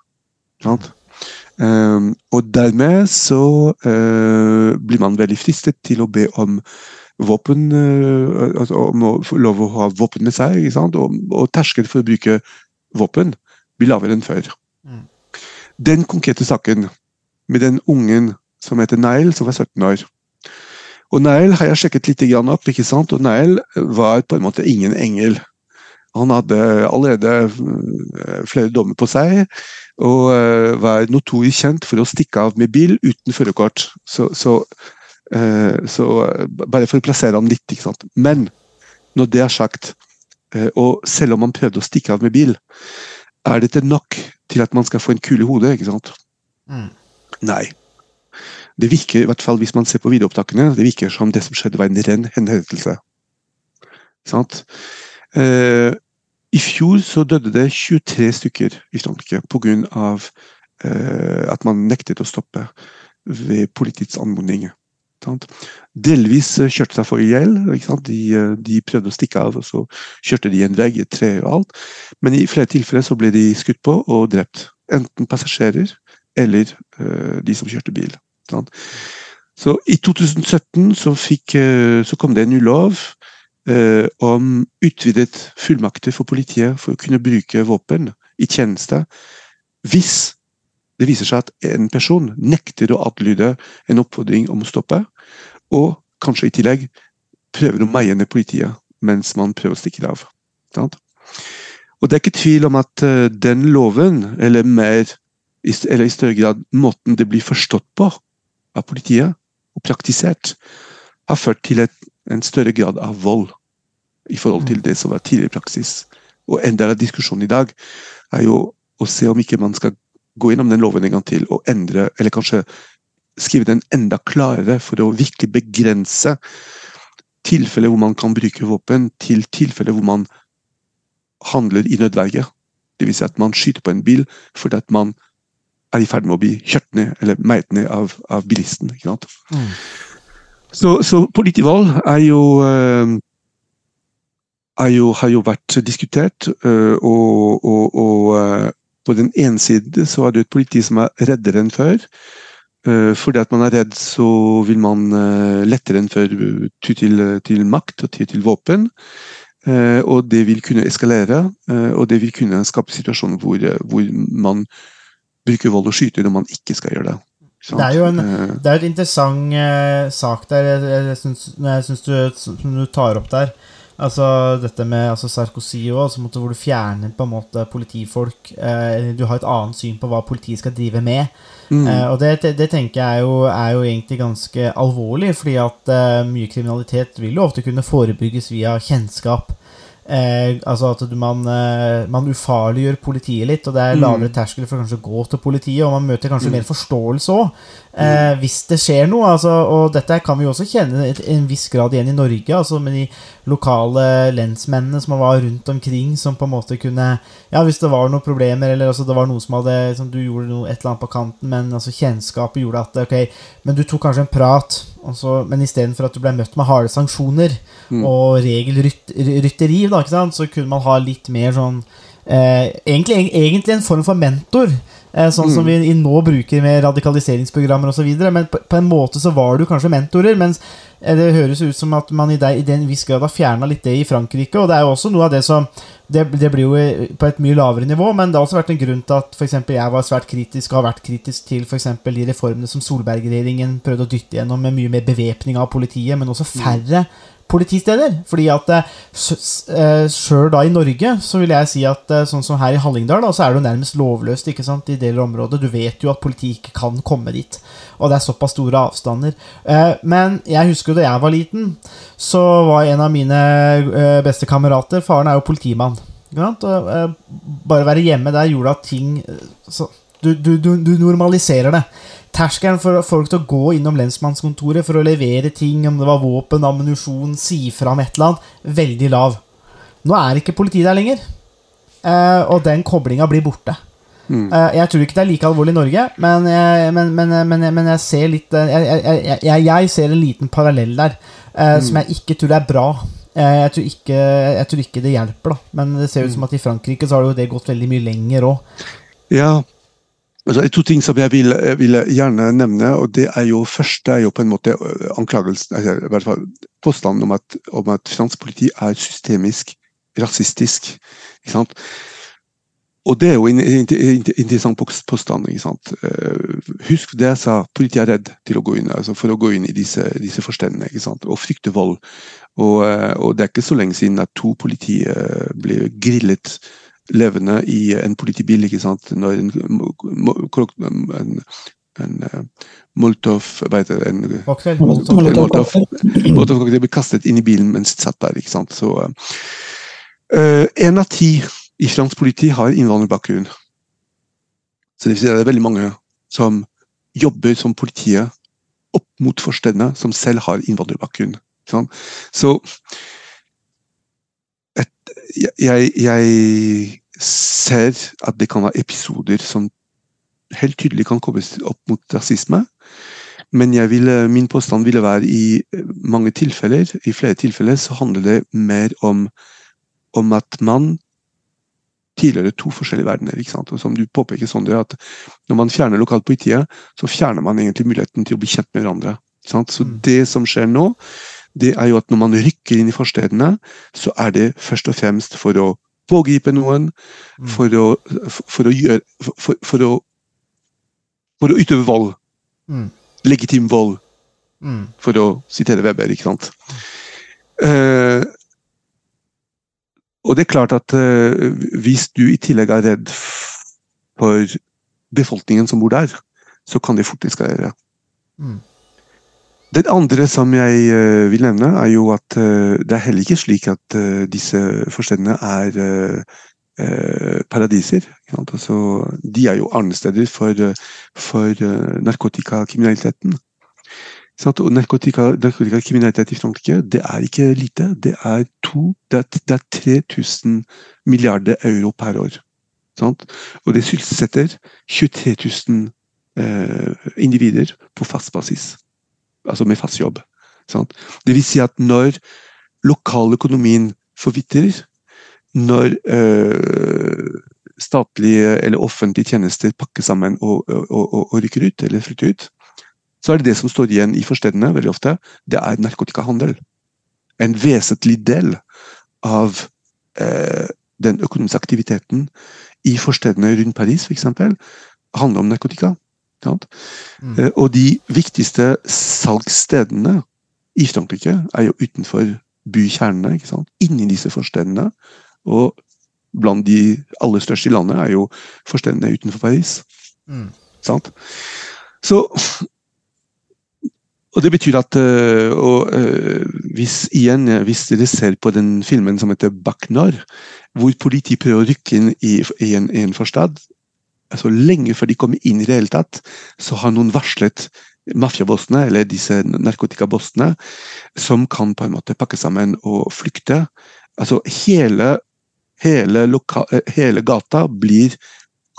[SPEAKER 6] Um, og dermed så blir man veldig fristet til å be om våpen, altså om å få lov å ha våpen med seg. Og, og terskelen for å bruke våpen blir lavere enn før. Mm. Den konkrete saken med den ungen som heter Nail, som var 17 år. Og Nail har jeg sjekket litt opp, ikke sant? og Nail var på en måte ingen engel. Han hadde allerede eh, flere dommer på seg, og eh, var notorisk kjent for å stikke av med bil uten førerkort. Så, så, så, bare for å plassere han litt. ikke sant? Men når det er sagt, Eh, og selv om man prøvde å stikke av med bil, er dette nok til at man skal få en kule i hodet? ikke sant? Mm. Nei. Det virker, i hvert fall hvis man ser på videoopptakene, det virker som det som skjedde, var en ren henrettelse. Sant? Eh, I fjor så døde det 23 stykker i Frankrike pga. Eh, at man nektet å stoppe ved politiets anmodning. Delvis eh, kjørte seg for i hjel. De, eh, de, prøvde å stikke av, og så kjørte de en vegg, et tre og alt. Men i flere tilfeller så ble de skutt på og drept. Enten passasjerer eller uh, de som kjørte bil. Sant? Så I 2017 så, fikk, uh, så kom det en ny lov uh, om utvidet fullmakter for politiet for å kunne bruke våpen i tjeneste hvis det viser seg at en person nekter å adlyde en oppfordring om å stoppe, og kanskje i tillegg prøver å meie ned politiet mens man prøver å stikke av. Og Det er ikke tvil om at eh, den loven, eller, mer, eller i større grad måten det blir forstått på av politiet, og praktisert, har ført til et, en større grad av vold i forhold til det som var tidligere praksis. Og En del av diskusjonen i dag er jo å se om ikke man skal gå innom den loven en gang til og endre, eller kanskje skrive den enda klarere for å virkelig begrense tilfeller hvor man kan bruke våpen, til tilfeller hvor man handler i nødverge. Dvs. Si at man skyter på en bil fordi at man er i ferd med å bli kjørt ned eller meiet ned av, av bilisten. Mm. Så, så politivold er jo, eh, er jo, har jo vært diskutert, eh, og, og, og eh, på den ene siden så er det et politi som er reddere enn før. Uh, fordi at man er redd, så vil man uh, lettere enn før ty til, til, makt og ty til våpen. eh, og det vil kunne eskalere. eh, Og det vil kunne skape situasjoner hvor, eh, hvor man bruker vold og skyter når man ikke skal gjøre det. Sant?
[SPEAKER 5] Det er jo en,
[SPEAKER 6] Eh,
[SPEAKER 5] det er et interessant eh, sak der, jeg, jeg, syns, jeg du, som du tar opp der. Altså dette med altså Sarkozy og altså, hvor du fjerner på en måte politifolk. Eh, du har et annet syn på hva politiet skal drive med.
[SPEAKER 6] mm,
[SPEAKER 5] Eh, og det, det, tenker jeg er jo, er jo egentlig ganske alvorlig, fordi at eh, mye kriminalitet vil jo ofte kunne forebygges via kjennskap. Eh, altså at du, man, eh, man ufarliggjør politiet litt, og det er lavere terskel for kanskje å gå til politiet, og man møter kanskje mer forståelse òg, eh, hvis det skjer noe. Altså, og dette kan vi også kjenne i en viss grad igjen i Norge, altså med de lokale lensmennene som var rundt omkring, som på en måte kunne Ja, hvis det var noen problemer, eller altså, det var noe som hadde liksom, Du gjorde noe, et eller annet på kanten, men altså, kjennskapet gjorde at Ok, men du tok kanskje en prat, altså, så- men istedenfor at du ble møtt med harde sanksjoner og regelrytteri, da, ikke sant, så kunne man ha litt mer sånn eh, egentlig, egentlig en form for mentor. Eh, sånn som vi nå bruker med radikaliseringsprogrammer osv. Men på, på en måte så var du kanskje mentorer. Mens eh, det høres ut som at man i, den viss grad har fjerna litt det i Frankrike. Og det er jo også noe av det som det, det blir jo eh, på et mye lavere nivå, men det har også vært en grunn til at for jeg var svært kritisk og har vært kritisk til for de reformene som Solberg-regjeringen prøvde å dytte gjennom, med mye mer bevæpning av politiet, men også færre politisteder. Fordi at sjøl da i Norge, så vil jeg si at eh, sånn som her i Hallingdal, da, så er det jo nærmest lovløst ikke sant, i deler av området. Du vet jo at politiet ikke kan komme dit. Og det er såpass store avstander. Eh, Men jeg husker jo da jeg var liten, så var en av mine eh, beste kamerater Faren er jo politimann. Eh, bare være hjemme der gjorde at ting eh, du, du, du normaliserer det. Terskelen for folk til å gå innom lensmannskontoret for å levere ting, om det var våpen, ammunisjon, si fra om et eller annet, veldig lav. Nå er ikke politiet der lenger, eh, og den koblinga blir borte. Eh, jeg tror ikke det er like alvorlig i Norge, men, jeg- men, men, men, men jeg ser litt eh, jeg, jeg, jeg, jeg ser en liten parallell der, mm. som jeg ikke tror er bra. Eh, jeg, tror ikke, jeg tror ikke det hjelper, da. Men det ser ut som at i Frankrike så har jo det gått veldig mye lenger òg.
[SPEAKER 6] Ja. Altså, det er to ting som jeg vil, jeg vil gjerne nevne. og det er jo Første er jo på en måte øh, anklagelsen, altså, i hvert fall påstanden om at, om at fransk politi er systemisk rasistisk. Ikke sant? Og det er jo en, interessant pås- påstand. ikke sant? Eh, Husk det jeg sa, politiet er redd til å gå inn, altså for å gå inn i disse, disse forstedene ikke sant? og frykter vold. Og, eh, og det er ikke så lenge siden at to politi eh, ble grillet levende i en politibil, ikke sant, når en, en, en eh, Molotov hva heter det, en,
[SPEAKER 7] Molotov.
[SPEAKER 6] en Molotov Molotov cocktail ble kastet inn i bilen mens den satt der. ikke sant, så eh, En av ti i fransk politi har innvandrerbakgrunn. Så det vil si det er veldig mange som jobber som politiet opp mot forstedene, som selv har innvandrerbakgrunn. ikke sant? Så et, jeg, jeg ser at det kan være episoder som helt tydelig kan kobles opp mot rasisme. Men jeg ville, min påstand ville være i mange tilfeller, i flere tilfeller, så handler det mer om, om at man tidligere to forskjellige verdener. ikke sant? Og som du påpeker, Sondre, at når man fjerner lokalpolitiet, så fjerner man egentlig muligheten til å bli kjent med hverandre. ikke sant? Så
[SPEAKER 5] Mm.
[SPEAKER 6] det som skjer nå, det er jo at når man rykker inn i forstedene, så er det først og fremst for å pågripe noen,
[SPEAKER 5] Mm.
[SPEAKER 6] for å, for, å gjøre for, for, for å for å utøve vold.
[SPEAKER 5] Mm.
[SPEAKER 6] Legitim vold,
[SPEAKER 5] Mm.
[SPEAKER 6] for å sitere Weber, ikke sant. Uh, og det er klart at uh, hvis du i tillegg er redd for befolkningen som bor der, så kan det fort eskalere.
[SPEAKER 5] Mm.
[SPEAKER 6] Det andre som jeg eh, vil nevne, er jo at eh, det er heller ikke slik at eh, disse forstedene er paradiser. Altså, de er jo arnesteder for, for narkotikakriminaliteten. Og narkotika, narkotikakriminalitet i Frankrike, det er ikke lite. Det er, to, det er, det er 3000 milliarder euro per år. Sant? Og det sysselsetter 23 000 eh, individer på fast basis. Altså med fast jobb. Sant? Det vil si at når lokaløkonomien forvitrer, når øh, statlige eller offentlige tjenester pakker sammen og, og, og, og rykker ut, eller flytter ut, så er det det som står igjen i forstedene veldig ofte, det er narkotikahandel. En vesentlig del av øh, den økonomiske aktiviteten i forstedene rundt Paris, f.eks., handler om narkotika.
[SPEAKER 5] Mm.
[SPEAKER 6] Eh, og de viktigste salgsstedene i Frankrike er jo utenfor bykjernene. ikke sant? Inni disse forstedene. Og blant de aller største i landet er jo forstedene utenfor Paris.
[SPEAKER 5] Mm.
[SPEAKER 6] Sant? Så og det betyr at øh, og, øh, hvis, igjen, hvis dere ser på den filmen som heter 'Bachnar', hvor politiet prøver å rykke inn i, i, en, i en forstad altså Lenge før de kommer inn i det hele tatt, så har noen varslet mafiabossene, eller disse narkotikabossene, som kan på en måte pakke sammen og flykte. Altså hele, hele, loka, eh, hele gata blir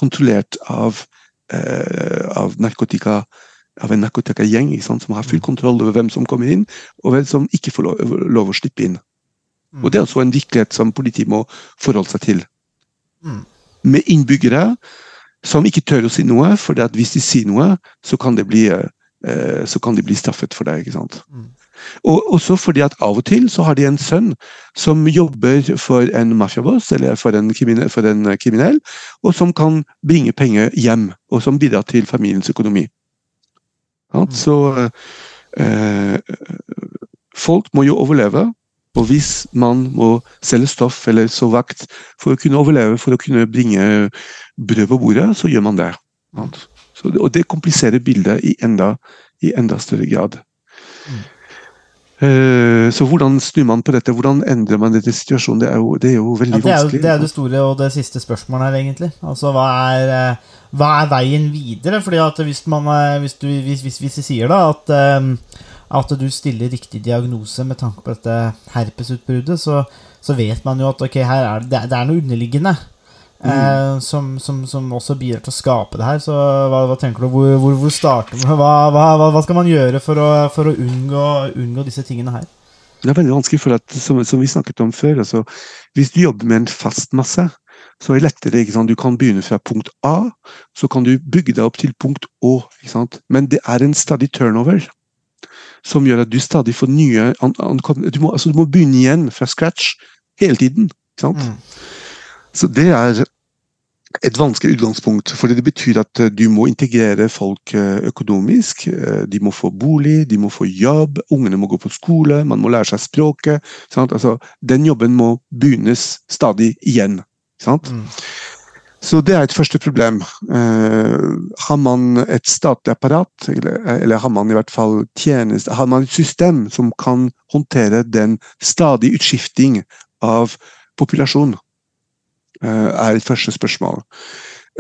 [SPEAKER 6] kontrollert av, eh, av narkotika av en narkotikagjeng som har full kontroll over hvem som kommer inn, og hvem som ikke får lov, lov å slippe inn. Og Det er også en virkelighet som politiet må forholde seg til.
[SPEAKER 5] Mm.
[SPEAKER 6] Med innbyggere som ikke tør å si noe, for at hvis de sier noe, så kan, de bli, eh, kan de bli straffet for det. ikke sant?
[SPEAKER 5] Mm.
[SPEAKER 6] Og også fordi at av og til så har de en sønn som jobber for en mafiaboss eller for en, kriminell, for en kriminell, og som kan bringe penger hjem, og som bidrar til familiens økonomi. Sant? Så eh, folk må jo overleve. Og hvis man må selge stoff eller så vakt for å kunne overleve, for å kunne bringe brød på bordet, så gjør man det. Så, og det kompliserer bildet i enda, i enda større grad. Eh, så hvordan snur man på dette? Hvordan endrer man dette situasjonen? Det er jo, det er jo veldig
[SPEAKER 5] Ja, det, er jo,
[SPEAKER 6] vanskelig.
[SPEAKER 5] det er det store og det siste spørsmålet her, egentlig. Altså, hva er, eh, hva er veien videre? Fordi at hvis, man, eh, hvis, du, hvis, hvis, hvis vi sier da at, at du stiller riktig diagnose med tanke på dette herpesutbruddet, så, så vet man jo at okay, her er det, det er noe underliggende. eh, som, som, som også bidrar til å skape det her. Så hva, hva tenker du? Hvor, hvor, hvor starter man? Hva, hva, hva skal man gjøre for å, for å unngå, unngå disse tingene her?
[SPEAKER 6] Det er veldig vanskelig, for at, som, som vi snakket om før, altså, hvis du jobber med en fast masse, så er det lettere. ikke sant? Du kan begynne fra punkt A, så kan du bygge deg opp til punkt Å. ikke sant? Men det er en stadig turnover som gjør at du stadig får nye du, må, altså, du må begynne igjen fra scratch hele tiden. ikke sant?
[SPEAKER 5] Mm.
[SPEAKER 6] Så det er et vanskelig utgangspunkt, for det betyr at eh, du må integrere folk eh, økonomisk. eh, De må få bolig, de må få jobb, ungene må gå på skole, man må lære seg språket. Sant? Altså, den jobben må begynnes stadig igjen. Sant?
[SPEAKER 5] Mm.
[SPEAKER 6] Så det er et første problem. Eh, har man et statlig apparat, eller, eller har man i hvert fall tjeneste, har man et system som kan håndtere den stadige utskifting av populasjon, eh, er et første spørsmål.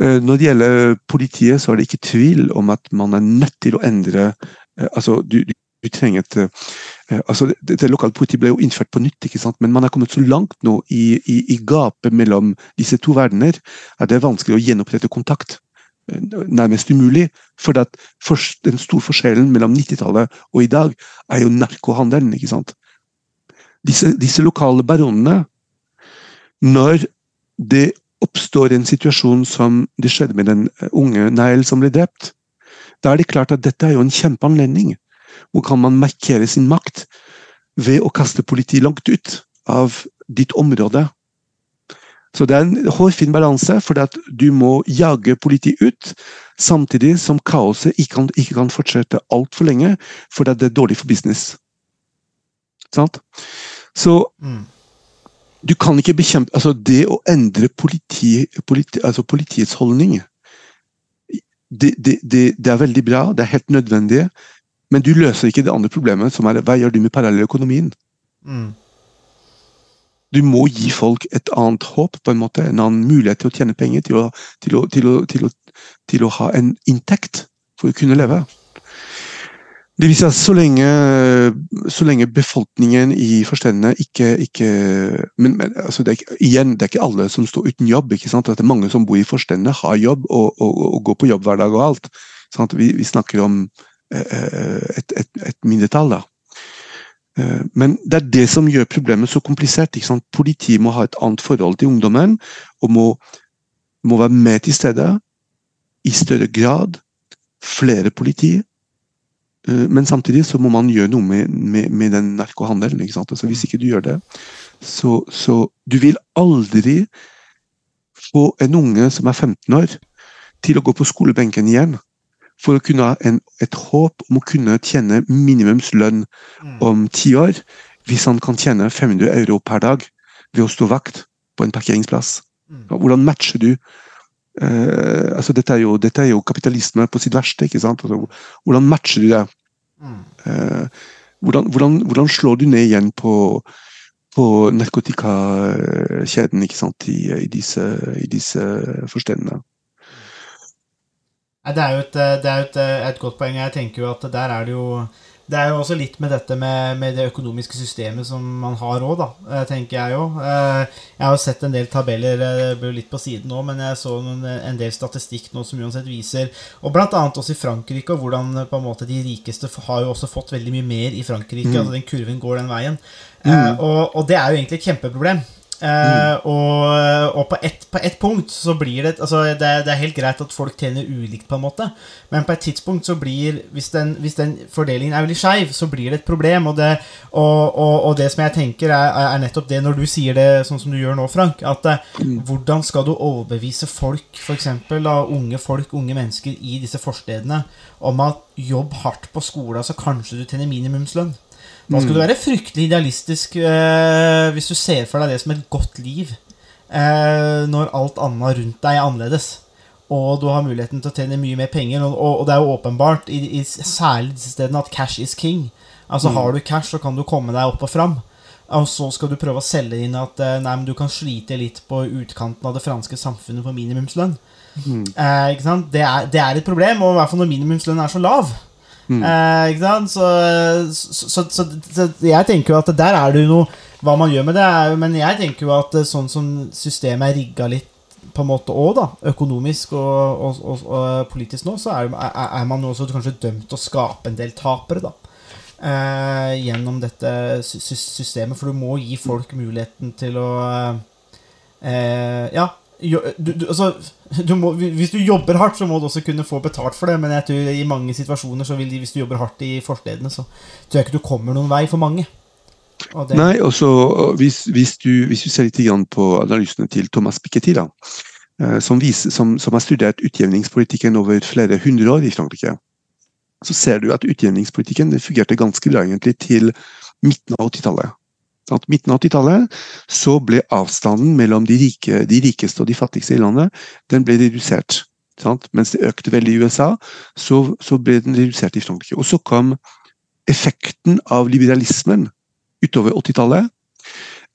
[SPEAKER 6] Eh, når det gjelder politiet, så er det ikke tvil om at man er nødt til å endre altså du, du, trenger et altså det, det lokale politiet ble jo innført på nytt, ikke sant? men man er kommet så langt nå i, i, i gapet mellom disse to verdener at det er vanskelig å gjenopprette kontakt. Eh, Nærmest umulig. For at for, den store forskjellen mellom 90-tallet og i dag er jo narkohandelen. ikke sant? Disse, disse lokale baronene Når det oppstår en situasjon som det skjedde med den unge Neil som ble drept, da er det klart at dette er jo en kjempeanledning. Hvor kan man markere sin makt ved å kaste politiet langt ut av ditt område? Så det er en hårfin balanse, for du må jage politiet ut, samtidig som kaoset ikke kan, ikke kan fortsette altfor lenge, for det er dårlig for business. Sant? Så
[SPEAKER 5] Mm.
[SPEAKER 6] du kan ikke bekjempe altså Det å endre politi, politi, altså politiets holdning det, det, det, det er veldig bra, det er helt nødvendig, men du løser ikke det andre problemet, som er hva gjør du med parallelløkonomien?
[SPEAKER 5] Mm.
[SPEAKER 6] Du må gi folk et annet håp, på en måte, en annen mulighet til å tjene penger, til å, til å, til å, til å, ha en inntekt for å kunne leve. Det viser at så lenge, så lenge befolkningen i forstedene ikke, ikke men, men altså det ikke- igjen, det er ikke alle som står uten jobb. ikke sant? At det er Mange som bor i forstedene, har jobb og, og, og går på jobb hver dag og alt. Vi, vi snakker om et, et, et mindretall, da. Eh, Men det er det som gjør problemet så komplisert. ikke sant? Politiet må ha et annet forhold til ungdommen, og må, må være med til stede i større grad. Flere politi. Eh, Men samtidig så må man gjøre noe med, med, med den narkohandelen. ikke sant? Altså Hvis ikke du gjør det, så, så du vil aldri få en unge som er 15 år, til å gå på skolebenken igjen. For å kunne ha en, et håp om å kunne tjene minimumslønn om ti år, hvis han kan tjene 500 euro per dag ved å stå vakt på en parkeringsplass. Hvordan matcher du eh, altså dette, er jo, dette er jo kapitalisme på sitt verste. ikke sant? Altså, hvordan matcher du det? Eh, hvordan, hvordan, hvordan slår du ned igjen på, på narkotikakjeden ikke sant? I, i, disse, i disse forstedene?
[SPEAKER 5] Det er jo et, eh, det er jo et, eh, et godt poeng. Jeg tenker jo at der er det jo Det er jo også litt med dette med, med det økonomiske systemet som man har òg, da. eh, Tenker jeg jo. Jeg har jo sett en del tabeller, det blir litt på siden nå, men jeg så en del statistikk nå som uansett viser Og blant annet også i Frankrike, og hvordan på en måte de rikeste har jo også fått veldig mye mer i Frankrike. Altså den kurven går den veien. Mm. og, og det er jo egentlig et kjempeproblem. Eh, og og på, ett, et punkt så blir det altså det, det er helt greit at folk tjener ulikt, på en måte, men på et tidspunkt så blir Hvis den, hvis den fordelingen er veldig skeiv, så blir det et problem. Og det, og, og, og det som jeg tenker, er, er nettopp det når du sier det sånn som du gjør nå, Frank. At mm. hvordan skal du overbevise folk, f.eks. unge folk, unge mennesker i disse forstedene, om at jobb hardt på skolen, så kanskje du tjener minimumslønn? Da skal du være fryktelig idealistisk eh, hvis du ser for deg det som et godt liv eh, når alt annet rundt deg er annerledes. Og du har muligheten til å tjene mye mer penger. Og, og, og det er jo åpenbart, i, i særlig disse stedene, at cash is king. Altså Har du cash, så kan du komme deg opp og fram. Og så skal du prøve å selge inn at eh, nei, men du kan slite litt på utkanten av det franske samfunnet på minimumslønn. Eh, ikke sant? Det, er, det er et problem, og i hvert fall når minimumslønnen er så lav. Eh, ikke sant? Så, så, så, så, jeg tenker jo at der er det jo noe Hva man gjør med det, er Men jeg tenker jo at eh, sånn som systemet er rigga litt på en måte òg, da, økonomisk og, og, og, og politisk nå, så er, er, man også kanskje dømt til å skape en del tapere, da. Eh, gjennom dette sy sy- systemet, for du må gi folk muligheten til å eh, Ja, du, du, altså, du må, hvis du jobber hardt, så må du også kunne få betalt for det. Men jeg tror i mange situasjoner så vil de, hvis du jobber hardt i forstedene, så tror jeg ikke du kommer noen vei for mange. Og det,
[SPEAKER 6] Nei, og så hvis, hvis, du, hvis du ser litt på analysene til Thomas Piketty, da, eh, som, viser, som, som har studert utjevningspolitikken over flere hundre år i Frankrike, så ser du at utjevningspolitikken fungerte ganske bra egentlig til midten av 80-tallet. Sant? midten av 80-tallet så ble avstanden mellom de, rike, de rikeste og de fattigste i landet den ble redusert. Sant? Mens det økte veldig i USA, så, så ble den redusert i Frankrike. Og så kom effekten av liberalismen utover 80-tallet.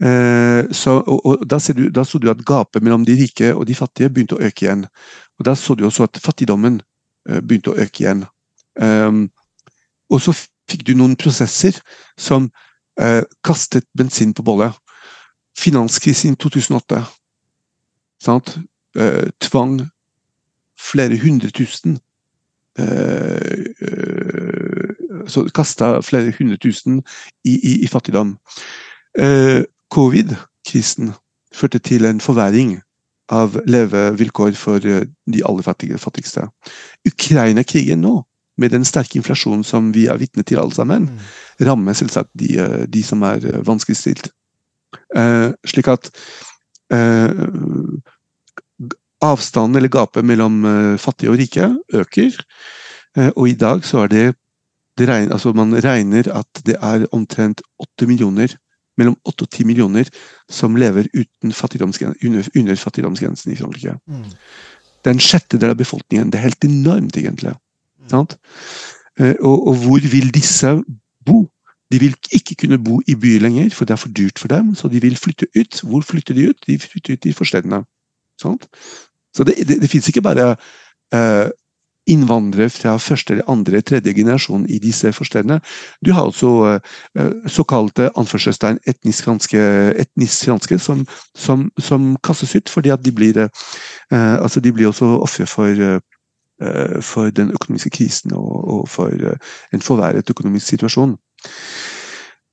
[SPEAKER 6] Eh, og, og da, du, da så du at gapet mellom de rike og de fattige begynte å øke igjen. Og da så du også at fattigdommen eh, begynte å øke igjen. Um, og så fikk du noen prosesser som kastet bensin på bollet. Finanskrisen i 2008 sant? Eh, tvang flere hundre tusen eh, eh, Så kasta flere hundre tusen i, i, i fattigdom. Eh, Covid-krisen førte til en forverring av levevilkår for eh, de aller fattigste. Ukraina-krigen nå, med den sterke inflasjonen som vi er vitne til alle sammen, rammer selvsagt de, eh, de som er eh, vanskeligstilt. Eh, slik at eh, avstanden eller gapet mellom eh, fattige og rike øker. Eh, og i dag så er det, det regner, altså Man regner at det er omtrent 8 millioner, mellom 8 og 10 millioner som lever uten fattigdomsgren- under, under fattigdomsgrensen i Frankrike.
[SPEAKER 5] mm,
[SPEAKER 6] Det er en sjettedel av befolkningen. Det er helt enormt, egentlig. Sant? Eh, Og, og hvor vil disse bo? De vil ikke kunne bo i byer lenger, for det er for dyrt for dem. Så de vil flytte ut. Hvor flytter de ut? De flytter ut i forstedene. Så det, det, det fins ikke bare eh, innvandrere fra første, eller andre, tredje generasjon i disse forstedene. Du har altså eh, såkalte anførselstegn etnisk franske, etnisk franske som, som, som kastes ut fordi at de blir eh, altså de blir også ofre for eh, for den økonomiske krisen og, og for eh, en forverret økonomisk situasjon.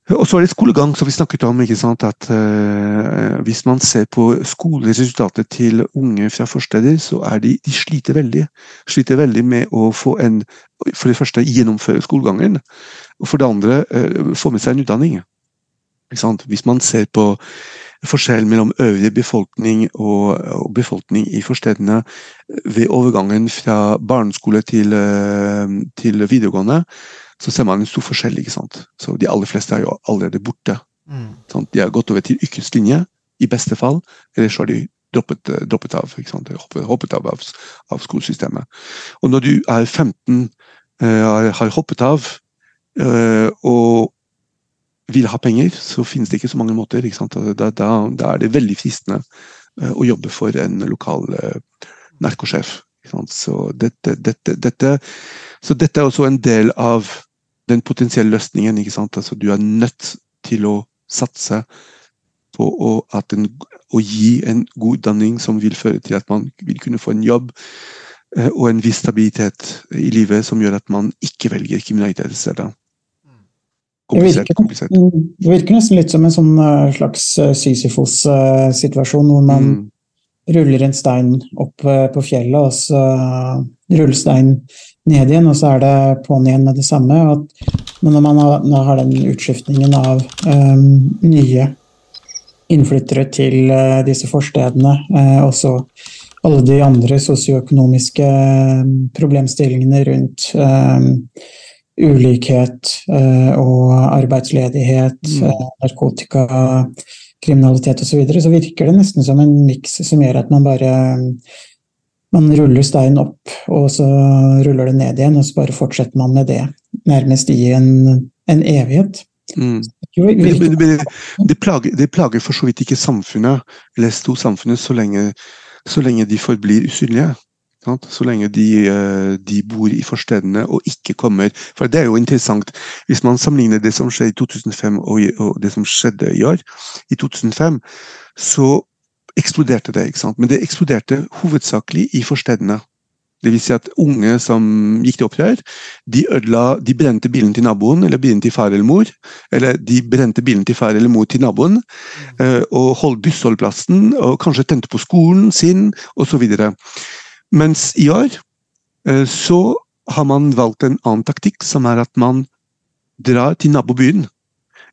[SPEAKER 6] Og så er det skolegang, som vi snakket om. ikke sant, at uh, Hvis man ser på skoleresultatet til unge fra forsteder, så er de, de sliter veldig. Sliter veldig med å få en For det første gjennomføre skolegangen, og for det andre uh, få med seg en utdanning. Hvis man ser på forskjellen mellom øvrig befolkning og, og befolkning i forstedene ved overgangen fra barneskole til, eh, til videregående, så ser man en stor forskjell. ikke sant? Så De aller fleste er jo allerede borte.
[SPEAKER 5] Mm.
[SPEAKER 6] Sant? De har gått over til yrkeslinje, i beste fall, eller så har de droppet, eh, droppet av. ikke sant? Hoppet, av, av av skolesystemet. Og når du er 15, uh, har, har hoppet av uh, og vil ha penger, så finnes det ikke så mange måter. Da, da, da er det veldig fristende eh, å jobbe for en lokal eh, narkosjef. Så dette, dette, dette, så dette er også en del av den potensielle løsningen. Altså, du er nødt til å satse på å, en, å gi en god utdanning som vil føre til at man vil kunne få en jobb eh, og en viss stabilitet i livet som gjør at man ikke velger kriminalitet i stedet.
[SPEAKER 7] Det
[SPEAKER 6] Komplisert,
[SPEAKER 7] virker,
[SPEAKER 6] komplisert.
[SPEAKER 7] det virker nesten litt som en sånn eh, slags Sysifos-situasjon, hvor man
[SPEAKER 6] Mm.
[SPEAKER 7] ruller en stein opp eh, på fjellet, og så ruller steinen ned igjen, og så er det på'n igjen med det samme. At, men når man har, når har den utskiftningen av um, nye innflyttere til uh, disse forstedene, uh, og så alle de andre sosioøkonomiske eh, problemstillingene rundt eh, ulikhet eh, og arbeidsledighet,
[SPEAKER 6] Mm.
[SPEAKER 7] eh, narkotika, kriminalitet osv., så, videre, så virker det nesten som en miks som gjør at man bare man ruller steinen opp, og så ruller det ned igjen, og så bare fortsetter man med det. Nærmest i en, en evighet.
[SPEAKER 6] Mm. Men, det, plager, det plager for så vidt ikke samfunnet, eller storsamfunnet, så lenge, så lenge de forblir usynlige. Så lenge de, eh, de bor i forstedene og ikke kommer For det er jo interessant, hvis man sammenligner det som skjedde i 2005 og, det som skjedde i år. I 2005 så eksploderte det, ikke sant? men det eksploderte hovedsakelig i forstedene. Det vil si at unge som gikk til opprør, de ødela, de brente bilen til naboen eller bilen til far eller mor. Eller de brente bilen til far eller mor til naboen. eh, Og holdt bussholdeplassen, og kanskje tente på skolen sin, osv. Mens i år eh, så har man valgt en annen taktikk, som er at man drar til nabobyen.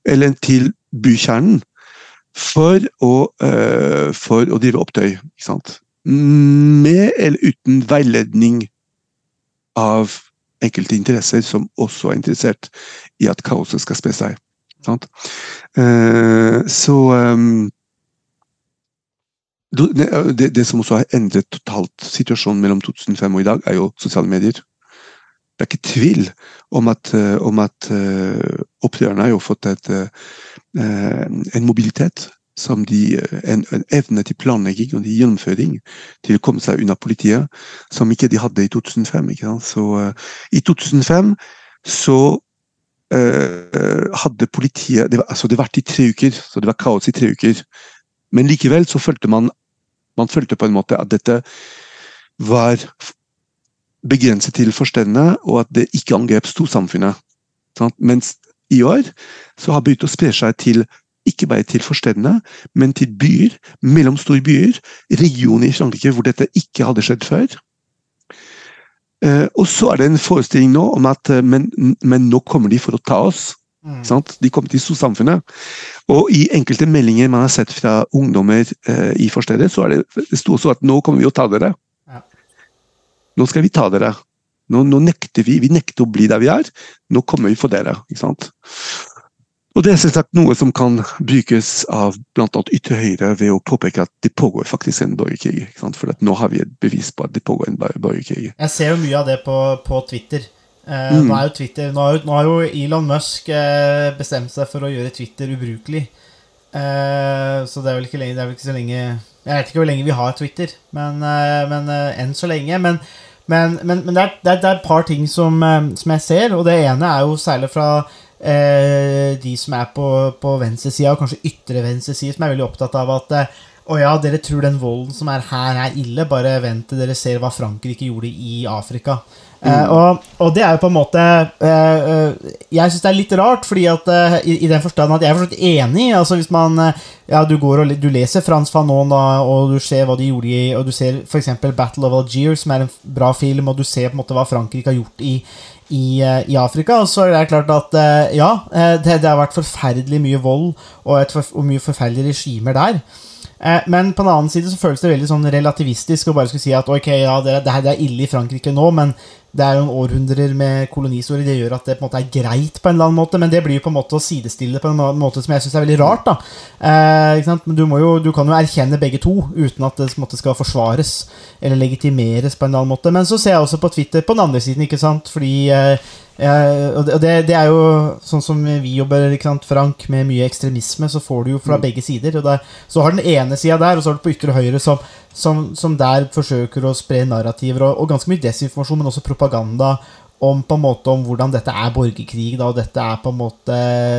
[SPEAKER 6] Eller til bykjernen. For å, eh, for å drive opptøy. Ikke sant? Med eller uten veiledning av enkelte interesser som også er interessert i at kaoset skal spre seg. Sant? Eh, så det, det, det som også har endret totalt situasjonen mellom 2005 og i dag, er jo sosiale medier. Det er ikke tvil om at, eh, om at eh, opprørerne har jo fått et, eh, en mobilitet som de, eh, en, en evne til planlegging og gjennomføring til å komme seg unna politiet, som ikke de hadde i 2005. Ikke sant? Så uh, I 2005 så uh, hadde politiet det var, altså det vært i tre uker, så det var kaos i tre uker. Men likevel så følte man man følte på en måte at dette var begrenset til forstedene, og at det ikke angrep storsamfunnet. Sant? Mens i år så har begynt å spre seg til ikke bare til forstedene, men til byer, mellomstore byer, regioner i Frankrike hvor dette ikke hadde skjedd før. Eh, og så er det en forestilling nå om at eh, men, men nå kommer de for å ta oss.
[SPEAKER 5] Mm.
[SPEAKER 6] Sant? De kommer til samfunnet. Og i enkelte meldinger man har sett fra ungdommer eh, i forstedet, så er det, det sto også at nå kommer vi å ta dere.
[SPEAKER 5] Ja.
[SPEAKER 6] Nå skal vi ta dere. Nå, nå nekter vi. Vi nekter å bli der vi er. Nå kommer vi for dere. ikke sant? Og Det er selvsagt noe som kan brukes av bl.a. ytre høyre ved å påpeke at det pågår faktisk en borgerkrig. For at nå har vi et bevis på at det pågår en borgerkrig.
[SPEAKER 5] Jeg ser jo mye av det på, på Twitter. Eh,
[SPEAKER 6] Mm.
[SPEAKER 5] nå, er jo Twitter nå, har, jo- nå har jo Elon Musk eh, bestemt seg for å gjøre Twitter ubrukelig. Eh, så det er vel ikke lenge, det er vel ikke så lenge Jeg vet ikke hvor lenge vi har Twitter, men, men enn så lenge. Men, men, men, men det, er, det, er, det er et par ting som, som jeg ser, og det ene er jo særlig fra de som er på, på venstresida, og kanskje ytre venstreside, som er veldig opptatt av at å ja, dere tror den volden som er her, er ille. Bare vent til dere ser hva Frankrike gjorde i Afrika. Eh, og, og det er jo på en måte eh, eh, Jeg syns det er litt rart, fordi at eh, i, i den forstand at jeg er for så vidt enig. Altså Hvis man Ja, du går og du leser Frans Fanon, da, og du ser hva de gjorde i Og du ser f.eks. Battle of Algiers, som er en bra film, og du ser på en måte hva Frankrike har gjort i i, i Afrika. Og så er det klart at ja, det, det har vært forferdelig mye vold og, for, og mye forferdelige regimer der. Eh, Men på den annen side så føles det veldig sånn relativistisk å bare skulle si at ok, ja, det, det, her- det er ille i Frankrike nå, men det er jo en århundrer med kolonihistorie. Det gjør at det på en måte er greit på en eller annen måte, men det blir jo på en måte å sidestille på en måte som jeg syns er veldig rart. da. Eh? Men du, jo, du kan jo erkjenne begge to uten at det måte skal forsvares eller legitimeres på en eller annen måte. Men så ser jeg også på Twitter på den andre siden, ikke sant, fordi eh, eh, og det, det, er jo sånn som vi jobber, Frank, med mye ekstremisme, så får du jo fra begge sider. og der, Så har den ene sida der, og så har du på ytre høyre som, som, som der forsøker å spre narrativer og, og ganske mye desinformasjon, men også propaganda om på en måte om hvordan dette er borgerkrig, da, og dette er på en måte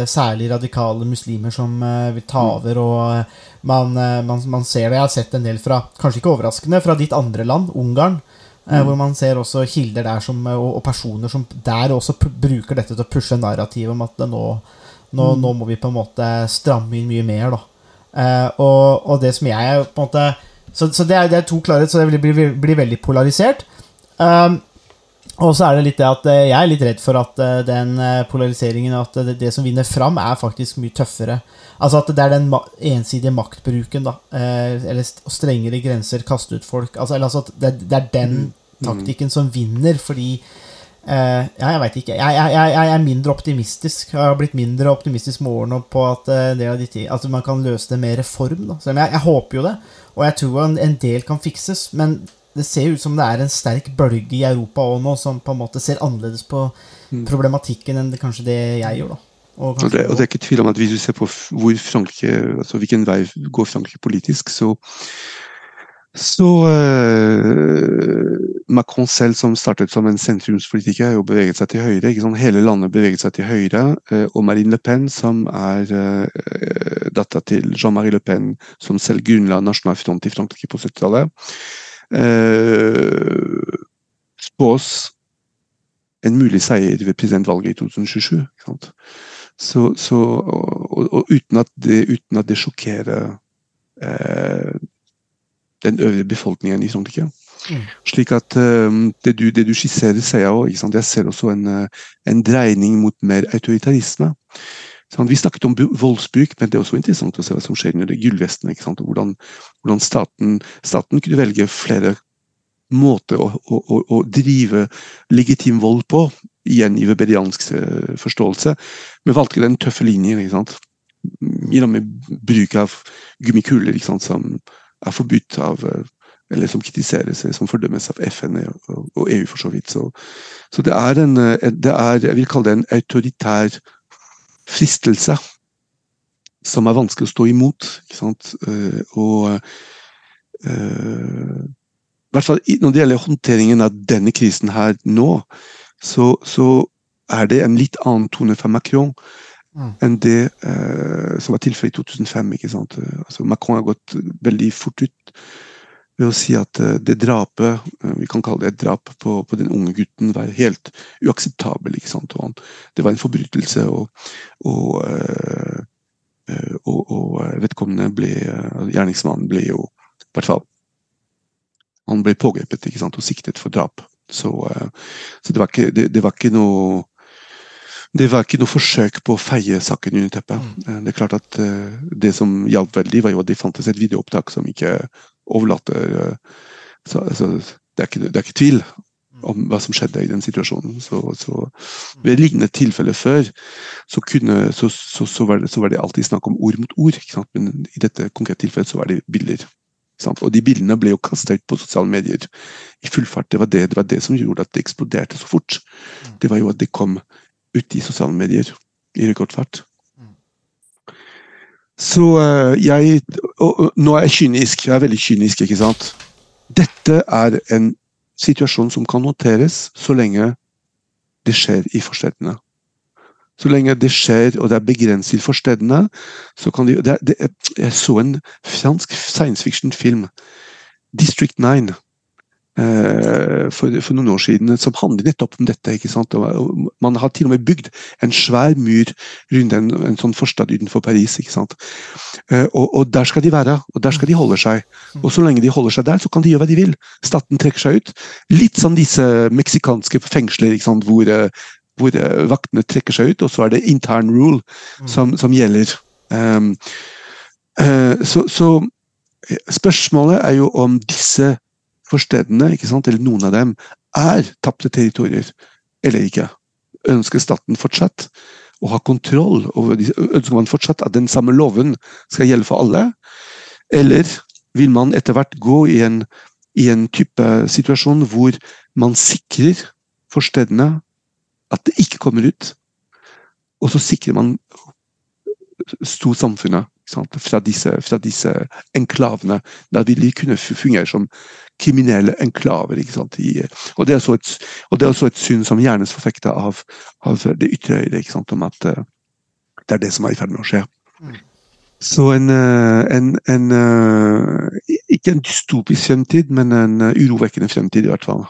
[SPEAKER 5] særlig radikale muslimer som uh, vil ta over, og eh, man, uh, man, man ser det. Jeg har sett en del fra, kanskje ikke overraskende, fra ditt andre land, Ungarn, eh, hvor man ser også kilder der som, eh, og, og personer som der også bruker dette til å pushe narrativet om at det nå, nå, nå må vi på en måte stramme inn mye mer. Eh, og, og det som jeg på en måte Så, så det, er, det er to klarhet, så det blir, blir, blir veldig polarisert. Um, og så er det litt det at eh, jeg er litt redd for at eh, den eh, polariseringen At det, det som vinner fram, er faktisk mye tøffere. Altså at det er den ensidige maktbruken, da. Eller strengere grenser, kaste ut folk. Altså, eller altså at det, det er den taktikken som vinner, fordi Uh, Ja, jeg veit ikke. Jeg, jeg, jeg, jeg er mindre optimistisk. Jeg har blitt mindre optimistisk med årene på at, uh, en del av de ti- at man kan løse det med reform. Da. Så, men jeg, jeg håper jo det, og jeg tror en, en del kan fikses. Men det ser ut som det er en sterk bølge i Europa òg nå, som på en måte ser annerledes på problematikken enn det, kanskje det jeg gjør. da. Og
[SPEAKER 6] Og det, og det er ikke tvil om at Hvis du ser på hvor Frankrike, altså hvilken vei går Frankrike politisk, så så uh, Macron selv, som startet som en sentrumspolitiker, har jo beveget seg til høyre. ikke sant? Hele landet beveget seg til høyre. Uh, og Marine Le Pen, som er uh, datter til Jean-Marie Le Pen, som selv grunnla Nasjonal Front i Frankrike på 70-tallet, uh, spås en mulig seier ved presidentvalget i 2027. Ikke sant? Så, så, og, og uten, at det, uten at det sjokkerer eh, den øvrige befolkningen i Frankrike.
[SPEAKER 5] Mm.
[SPEAKER 6] Slik at eh, det, du, det du skisserer, ser jeg òg. Jeg ser også en, eh, en dreining mot mer autoritarisme. Sant? Vi snakket om voldsbruk, men det er også interessant å se hva som skjer under gullvestene. ikke sant? Og Hvordan, hvordan staten, staten kunne velge flere måter å, å, å, å drive legitim vold på, igjen i weberiansk eh, forståelse, men valgte den tøffe linjen. ikke sant? Gjennom bruk av gummikuler ikke sant? som er forbudt av eh, eller som kritiseres, eller som fordømmes av FN og, og EU for så vidt. Så, så det er en eh, det er, jeg vil kalle det en autoritær fristelse som er vanskelig å stå imot. ikke sant? Eh, Og eh, i hvert fall når det gjelder håndteringen av denne krisen her nå, så, så er det en litt annen tone fra Macron
[SPEAKER 5] Mm.
[SPEAKER 6] enn det eh, som var tilfellet i 2005. ikke sant? Altså, Macron har gått veldig fort ut ved å si at eh, det drapet, eh, vi kan kalle det et drap på, på den unge gutten, var helt uakseptabel. ikke sant? Han, det var en forbrytelse, og, og, eh, og, og vedkommende ble Gjerningsmannen ble jo i hvert fall Han ble pågrepet ikke sant? og siktet for drap. Så, så det, var ikke, det, det var ikke noe det var ikke noe forsøk på å feie saken under teppet. Eh, Det er klart at det som hjalp veldig, var jo at det fantes et videoopptak som ikke overlater eh, så, altså, det, er ikke, det er ikke tvil om hva som skjedde i den situasjonen. Så, så Ved lignende tilfeller før så, kunne, så, så, så, var det, så var det alltid snakk om ord mot ord. Men i dette konkrete tilfellet så var det bilder. Sant? Og de bildene ble jo kastet på sosiale medier i full fart. Det var det, det var det som gjorde at det eksploderte så fort. Det var jo at det kom ut i sosiale medier i rekordfart. Så eh, jeg og, Nå er jeg kynisk. Jeg er veldig kynisk, ikke sant. Dette er en situasjon som kan håndteres så lenge det skjer i forstedene. Så lenge det skjer, og det er begrenset i forstedene, så kan de det, det, Jeg så en fransk science fiction-film, 'District 9', eh, for, for noen år siden som handler nettopp om dette. ikke sant? Og, man har til og med bygd en svær mur rundt en, en sånn forstad utenfor Paris. ikke sant? Eh, og, og der skal de være, og der skal de holde seg. Og så lenge de holder seg der, så kan de gjøre hva de vil. Staten trekker seg ut. Litt som disse meksikanske fengsler ikke sant? hvor eh, hvor eh, vaktene trekker seg ut, og så er det intern rule som, som gjelder. Um, uh, så, så eh, spørsmålet er jo om disse forstedene, ikke sant, eller noen av dem, er tapte territorier eller ikke. Ønsker staten fortsatt å ha kontroll over disse, Ønsker man fortsatt at den samme loven skal gjelde for alle? Eller vil man etter hvert gå i en, i en type situasjon hvor man sikrer forstedene at det ikke kommer ut. Og så sikrer man storsamfunnet fra disse, fra disse enklavene. Da vil de kunne fungere som kriminelle enklaver. I, og, det et, og, det er også et syn som gjerne forfekter av, av det ytre høyre, om at uh, det er det som er i ferd med å skje. Mm. Så en, en, en, Ikke en dystopisk fremtid, men en urovekkende fremtid, i hvert fall.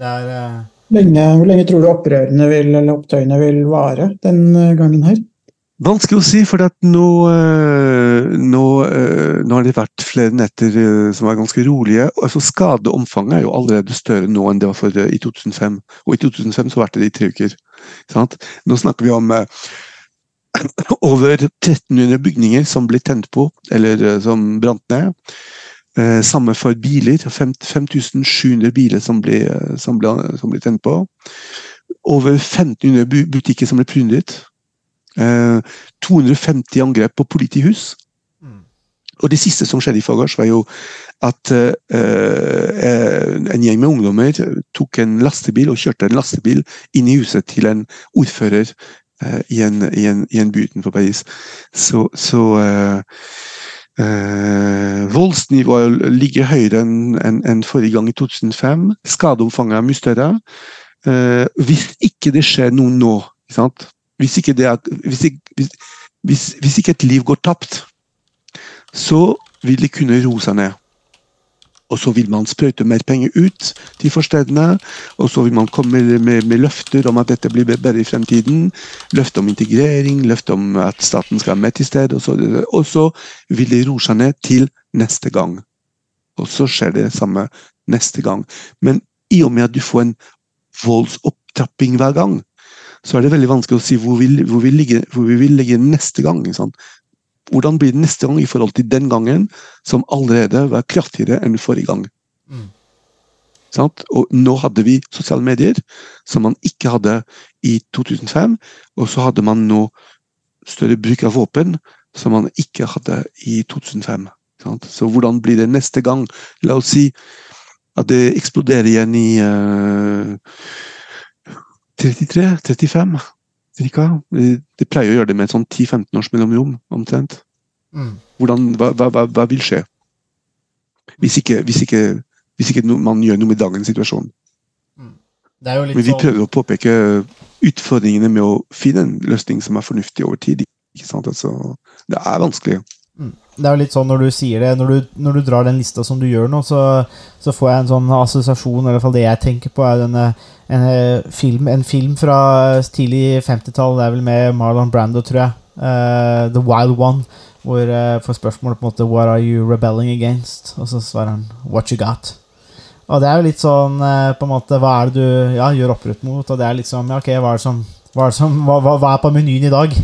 [SPEAKER 5] Er... Uh
[SPEAKER 7] lenge, hvor lenge tror du opprørene vil, eller opptøyene vil vare den eh, gangen her?
[SPEAKER 6] Vanskelig å si, for nå, eh, nå, eh, nå, har det vært flere netter som er ganske rolige. altså Skadeomfanget er jo allerede større nå enn det var for i 2005. Og i 2005 så varte det i tre uker. Sant? Nå snakker vi om over 1300 bygninger som ble tent på, eller som brant ned. Eh, samme for biler. 5700 biler som ble, som, ble, som ble, tent på. Over 1500 butikker som ble plyndret. Eh, 250 angrep på politihus. Mm. Og det siste som skjedde i Fagars, var jo at uh, en gjeng med ungdommer tok en lastebil og kjørte en lastebil inn i huset til en ordfører uh, i, en, i, en, i en by utenfor Paris. Så, så uh, Eh, voldsnivået ligger høyere enn en, en forrige gang i 2005. Skadeomfanget er mye større. Eh, hvis ikke det skjer noe nå, hvis ikke, er, hvis, hvis, hvis, hvis ikke et liv går tapt, så vil de kunne roe seg ned. Og så vil man sprøyte mer penger ut til forstedene. Og så vil man komme med, med, med løfter om at dette blir bedre i fremtiden. Løfte om integrering, løfte om at staten skal være med til stede. Og så, og så vil de roe seg ned til neste gang. Og så skjer det samme neste gang. Men i og med at du får en voldsopptrapping hver gang, så er det veldig vanskelig å si hvor vi, hvor vi, ligger, hvor vi vil ligge neste gang. Hvordan blir det neste gang i forhold til den gangen, som allerede var kraftigere enn forrige gang? Mm. Og nå hadde vi sosiale medier, som man ikke hadde i 2005. Og så hadde man nå større bruk av våpen, som man ikke hadde i 2005. Sant? Så hvordan blir det neste gang? La oss si at det eksploderer igjen i uh, 33-35 cirka. De pleier å gjøre det med sånn 10-15 års mellomrom, omtrent. Mm. Hvordan, hva, hva, hva, vil skje? Hvis ikke, hvis ikke, hvis ikke man gjør noe med dagens situasjon. Mm. Men vi sånn- prøver å påpeke utfordringene med å finne en løsning som er fornuftig over tid. Altså, det er vanskelig.
[SPEAKER 5] Mm. Det er jo litt sånn når du sier det, når du, når du drar den lista som du gjør nå, så, så, får jeg en sånn assosiasjon, i hvert fall det jeg tenker på, er denne en eh, film, en film fra tidlig 50-tall. Det er vel med Marlon Brando, tror jeg. Uh, The Wild One. Hvor uh, får spørsmålet på en måte What are you rebelling against? Og så svarer han What you got? Og det er jo litt sånn uh, på en måte Hva er det du ja, gjør opprørt mot? Og det er liksom ja, Ok, hva er som, hva er, som, hva, hva er på menyen i dag?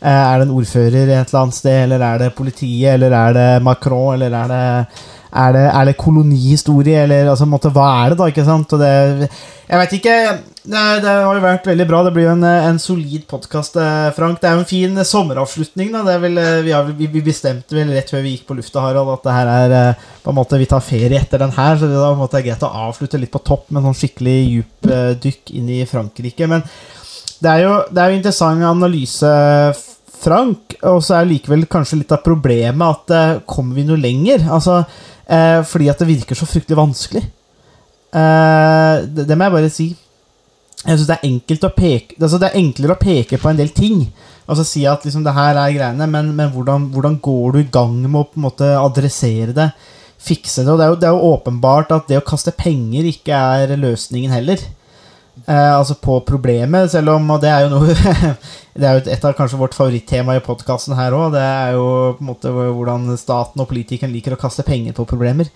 [SPEAKER 5] Uh, er det en ordfører et eller annet sted, eller er det politiet, eller er det Macron, eller er det er det, er det kolonihistorie, eller altså, måtte, hva er det, da? ikke sant? Det, jeg vet ikke. Det, det, har jo vært veldig bra. Det blir jo en, en solid podkast, eh, Frank. Det er jo en fin sommeravslutning. da. Vel, eh, vi, har, vi, bestemte vel rett før vi gikk på lufta, Harald, at det her er eh, på en måte, vi tar ferie etter den her. Så det da, på en måte, er greit å avslutte litt på topp med en sånn skikkelig djup dykk inn i Frankrike. Men det er jo, det er jo interessant analyse. Frank, og så er likevel kanskje litt av problemet at kommer vi noe lenger? Altså, Eh, fordi at det virker så fryktelig vanskelig. Eh, det, det, må jeg bare si. Jeg syns det altså Det er enklere å peke på en del ting. Altså Si at liksom det her er greiene, men, men hvordan, hvordan, går du i gang med å på en måte adressere det? fikse det. Og det er, jo, det er jo åpenbart at det å kaste penger ikke er løsningen heller. Eh, altså på problemet, selv om Og det er jo noe Det er jo et av kanskje vårt favorittema i podkasten her òg. Det er jo på en måte hvordan staten og politikeren liker å kaste penger på problemer.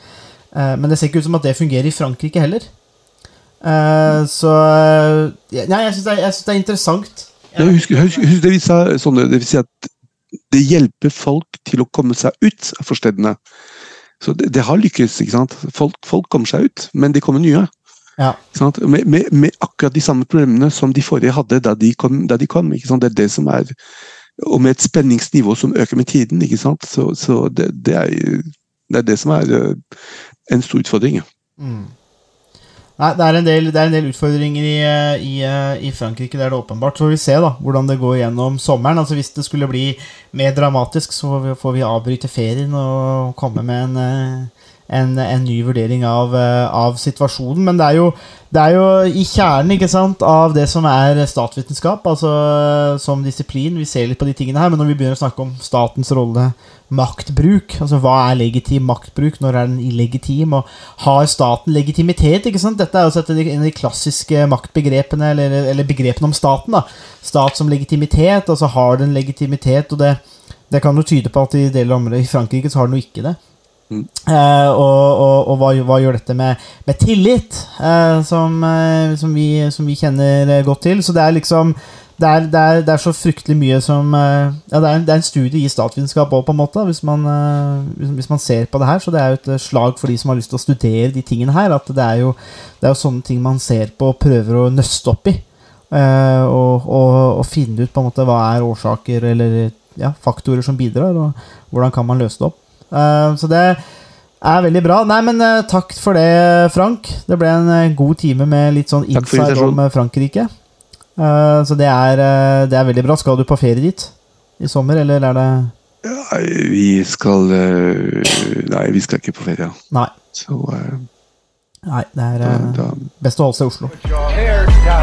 [SPEAKER 5] Eh, men det ser ikke ut som at det fungerer i Frankrike heller. Eh, så Nei, jeg syns det, det er interessant.
[SPEAKER 6] Ja, husk, husk, husk, det, vi sa, sånne, det vil si at det hjelper folk til å komme seg ut av forstedene. Så det, det har lykkes. ikke sant? Folk, folk kommer seg ut, men det kommer nye.
[SPEAKER 5] Ja.
[SPEAKER 6] Med, med, med akkurat de samme problemene som de forrige hadde da de kom. Da de kom? Det er det som er Og med et spenningsnivå som øker med tiden. Så, så det, det, er, det er det som er eh, en stor utfordring.
[SPEAKER 5] Nei, det er en del, det er en del utfordringer i, i, i Frankrike, det er det åpenbart. Så får vi se da, hvordan det går gjennom sommeren. Altså Hvis det skulle bli mer dramatisk, så får vi, får vi avbryte ferien og komme med en, eh, en, en ny vurdering av, eh, av situasjonen. Men det er, jo, det er jo i kjernen sant, av det som er statsvitenskap, altså som disiplin. Vi ser litt på de tingene her, men når vi begynner å snakke om statens rolle, maktbruk, altså hva er legitim maktbruk, når er den illegitim, og har staten legitimitet? ikke sant? Dette er jo et av de klassiske maktbegrepene, eller, eller begrepene om staten. da. Stat som legitimitet, altså har den legitimitet, og det, det kan jo tyde på at i deler av området i Frankrike så har den jo ikke det. Eh, og og, og hva, hva gjør dette med, med tillit, eh, som, eh, som, vi, som vi kjenner godt til? Så det er liksom det er, det, er, det er så fryktelig mye som eh, Ja, det er, det er en studie i statsvitenskap òg, på en måte, hvis man, eh, hvis, man ser på det her. Så det er jo et slag for de som har lyst til å studere de tingene her. At det er jo, det er jo sånne ting man ser på og prøver å nøste opp i. og, og finne ut på en måte hva er årsaker eller ja, faktorer som bidrar, og hvordan kan man løse det opp. Eh, så det er veldig bra. Nei, men eh, takk for det, Frank. Det ble en eh, god time med litt sånn inside om Frankrike. Eh, så det er, det er veldig bra. Skal du på ferie dit i sommer, eller er det
[SPEAKER 6] vi skal Nei, vi skal ikke på ferie.
[SPEAKER 5] Nei.
[SPEAKER 6] Så
[SPEAKER 5] Nei, det er
[SPEAKER 6] da, da
[SPEAKER 5] best å holde seg i Oslo.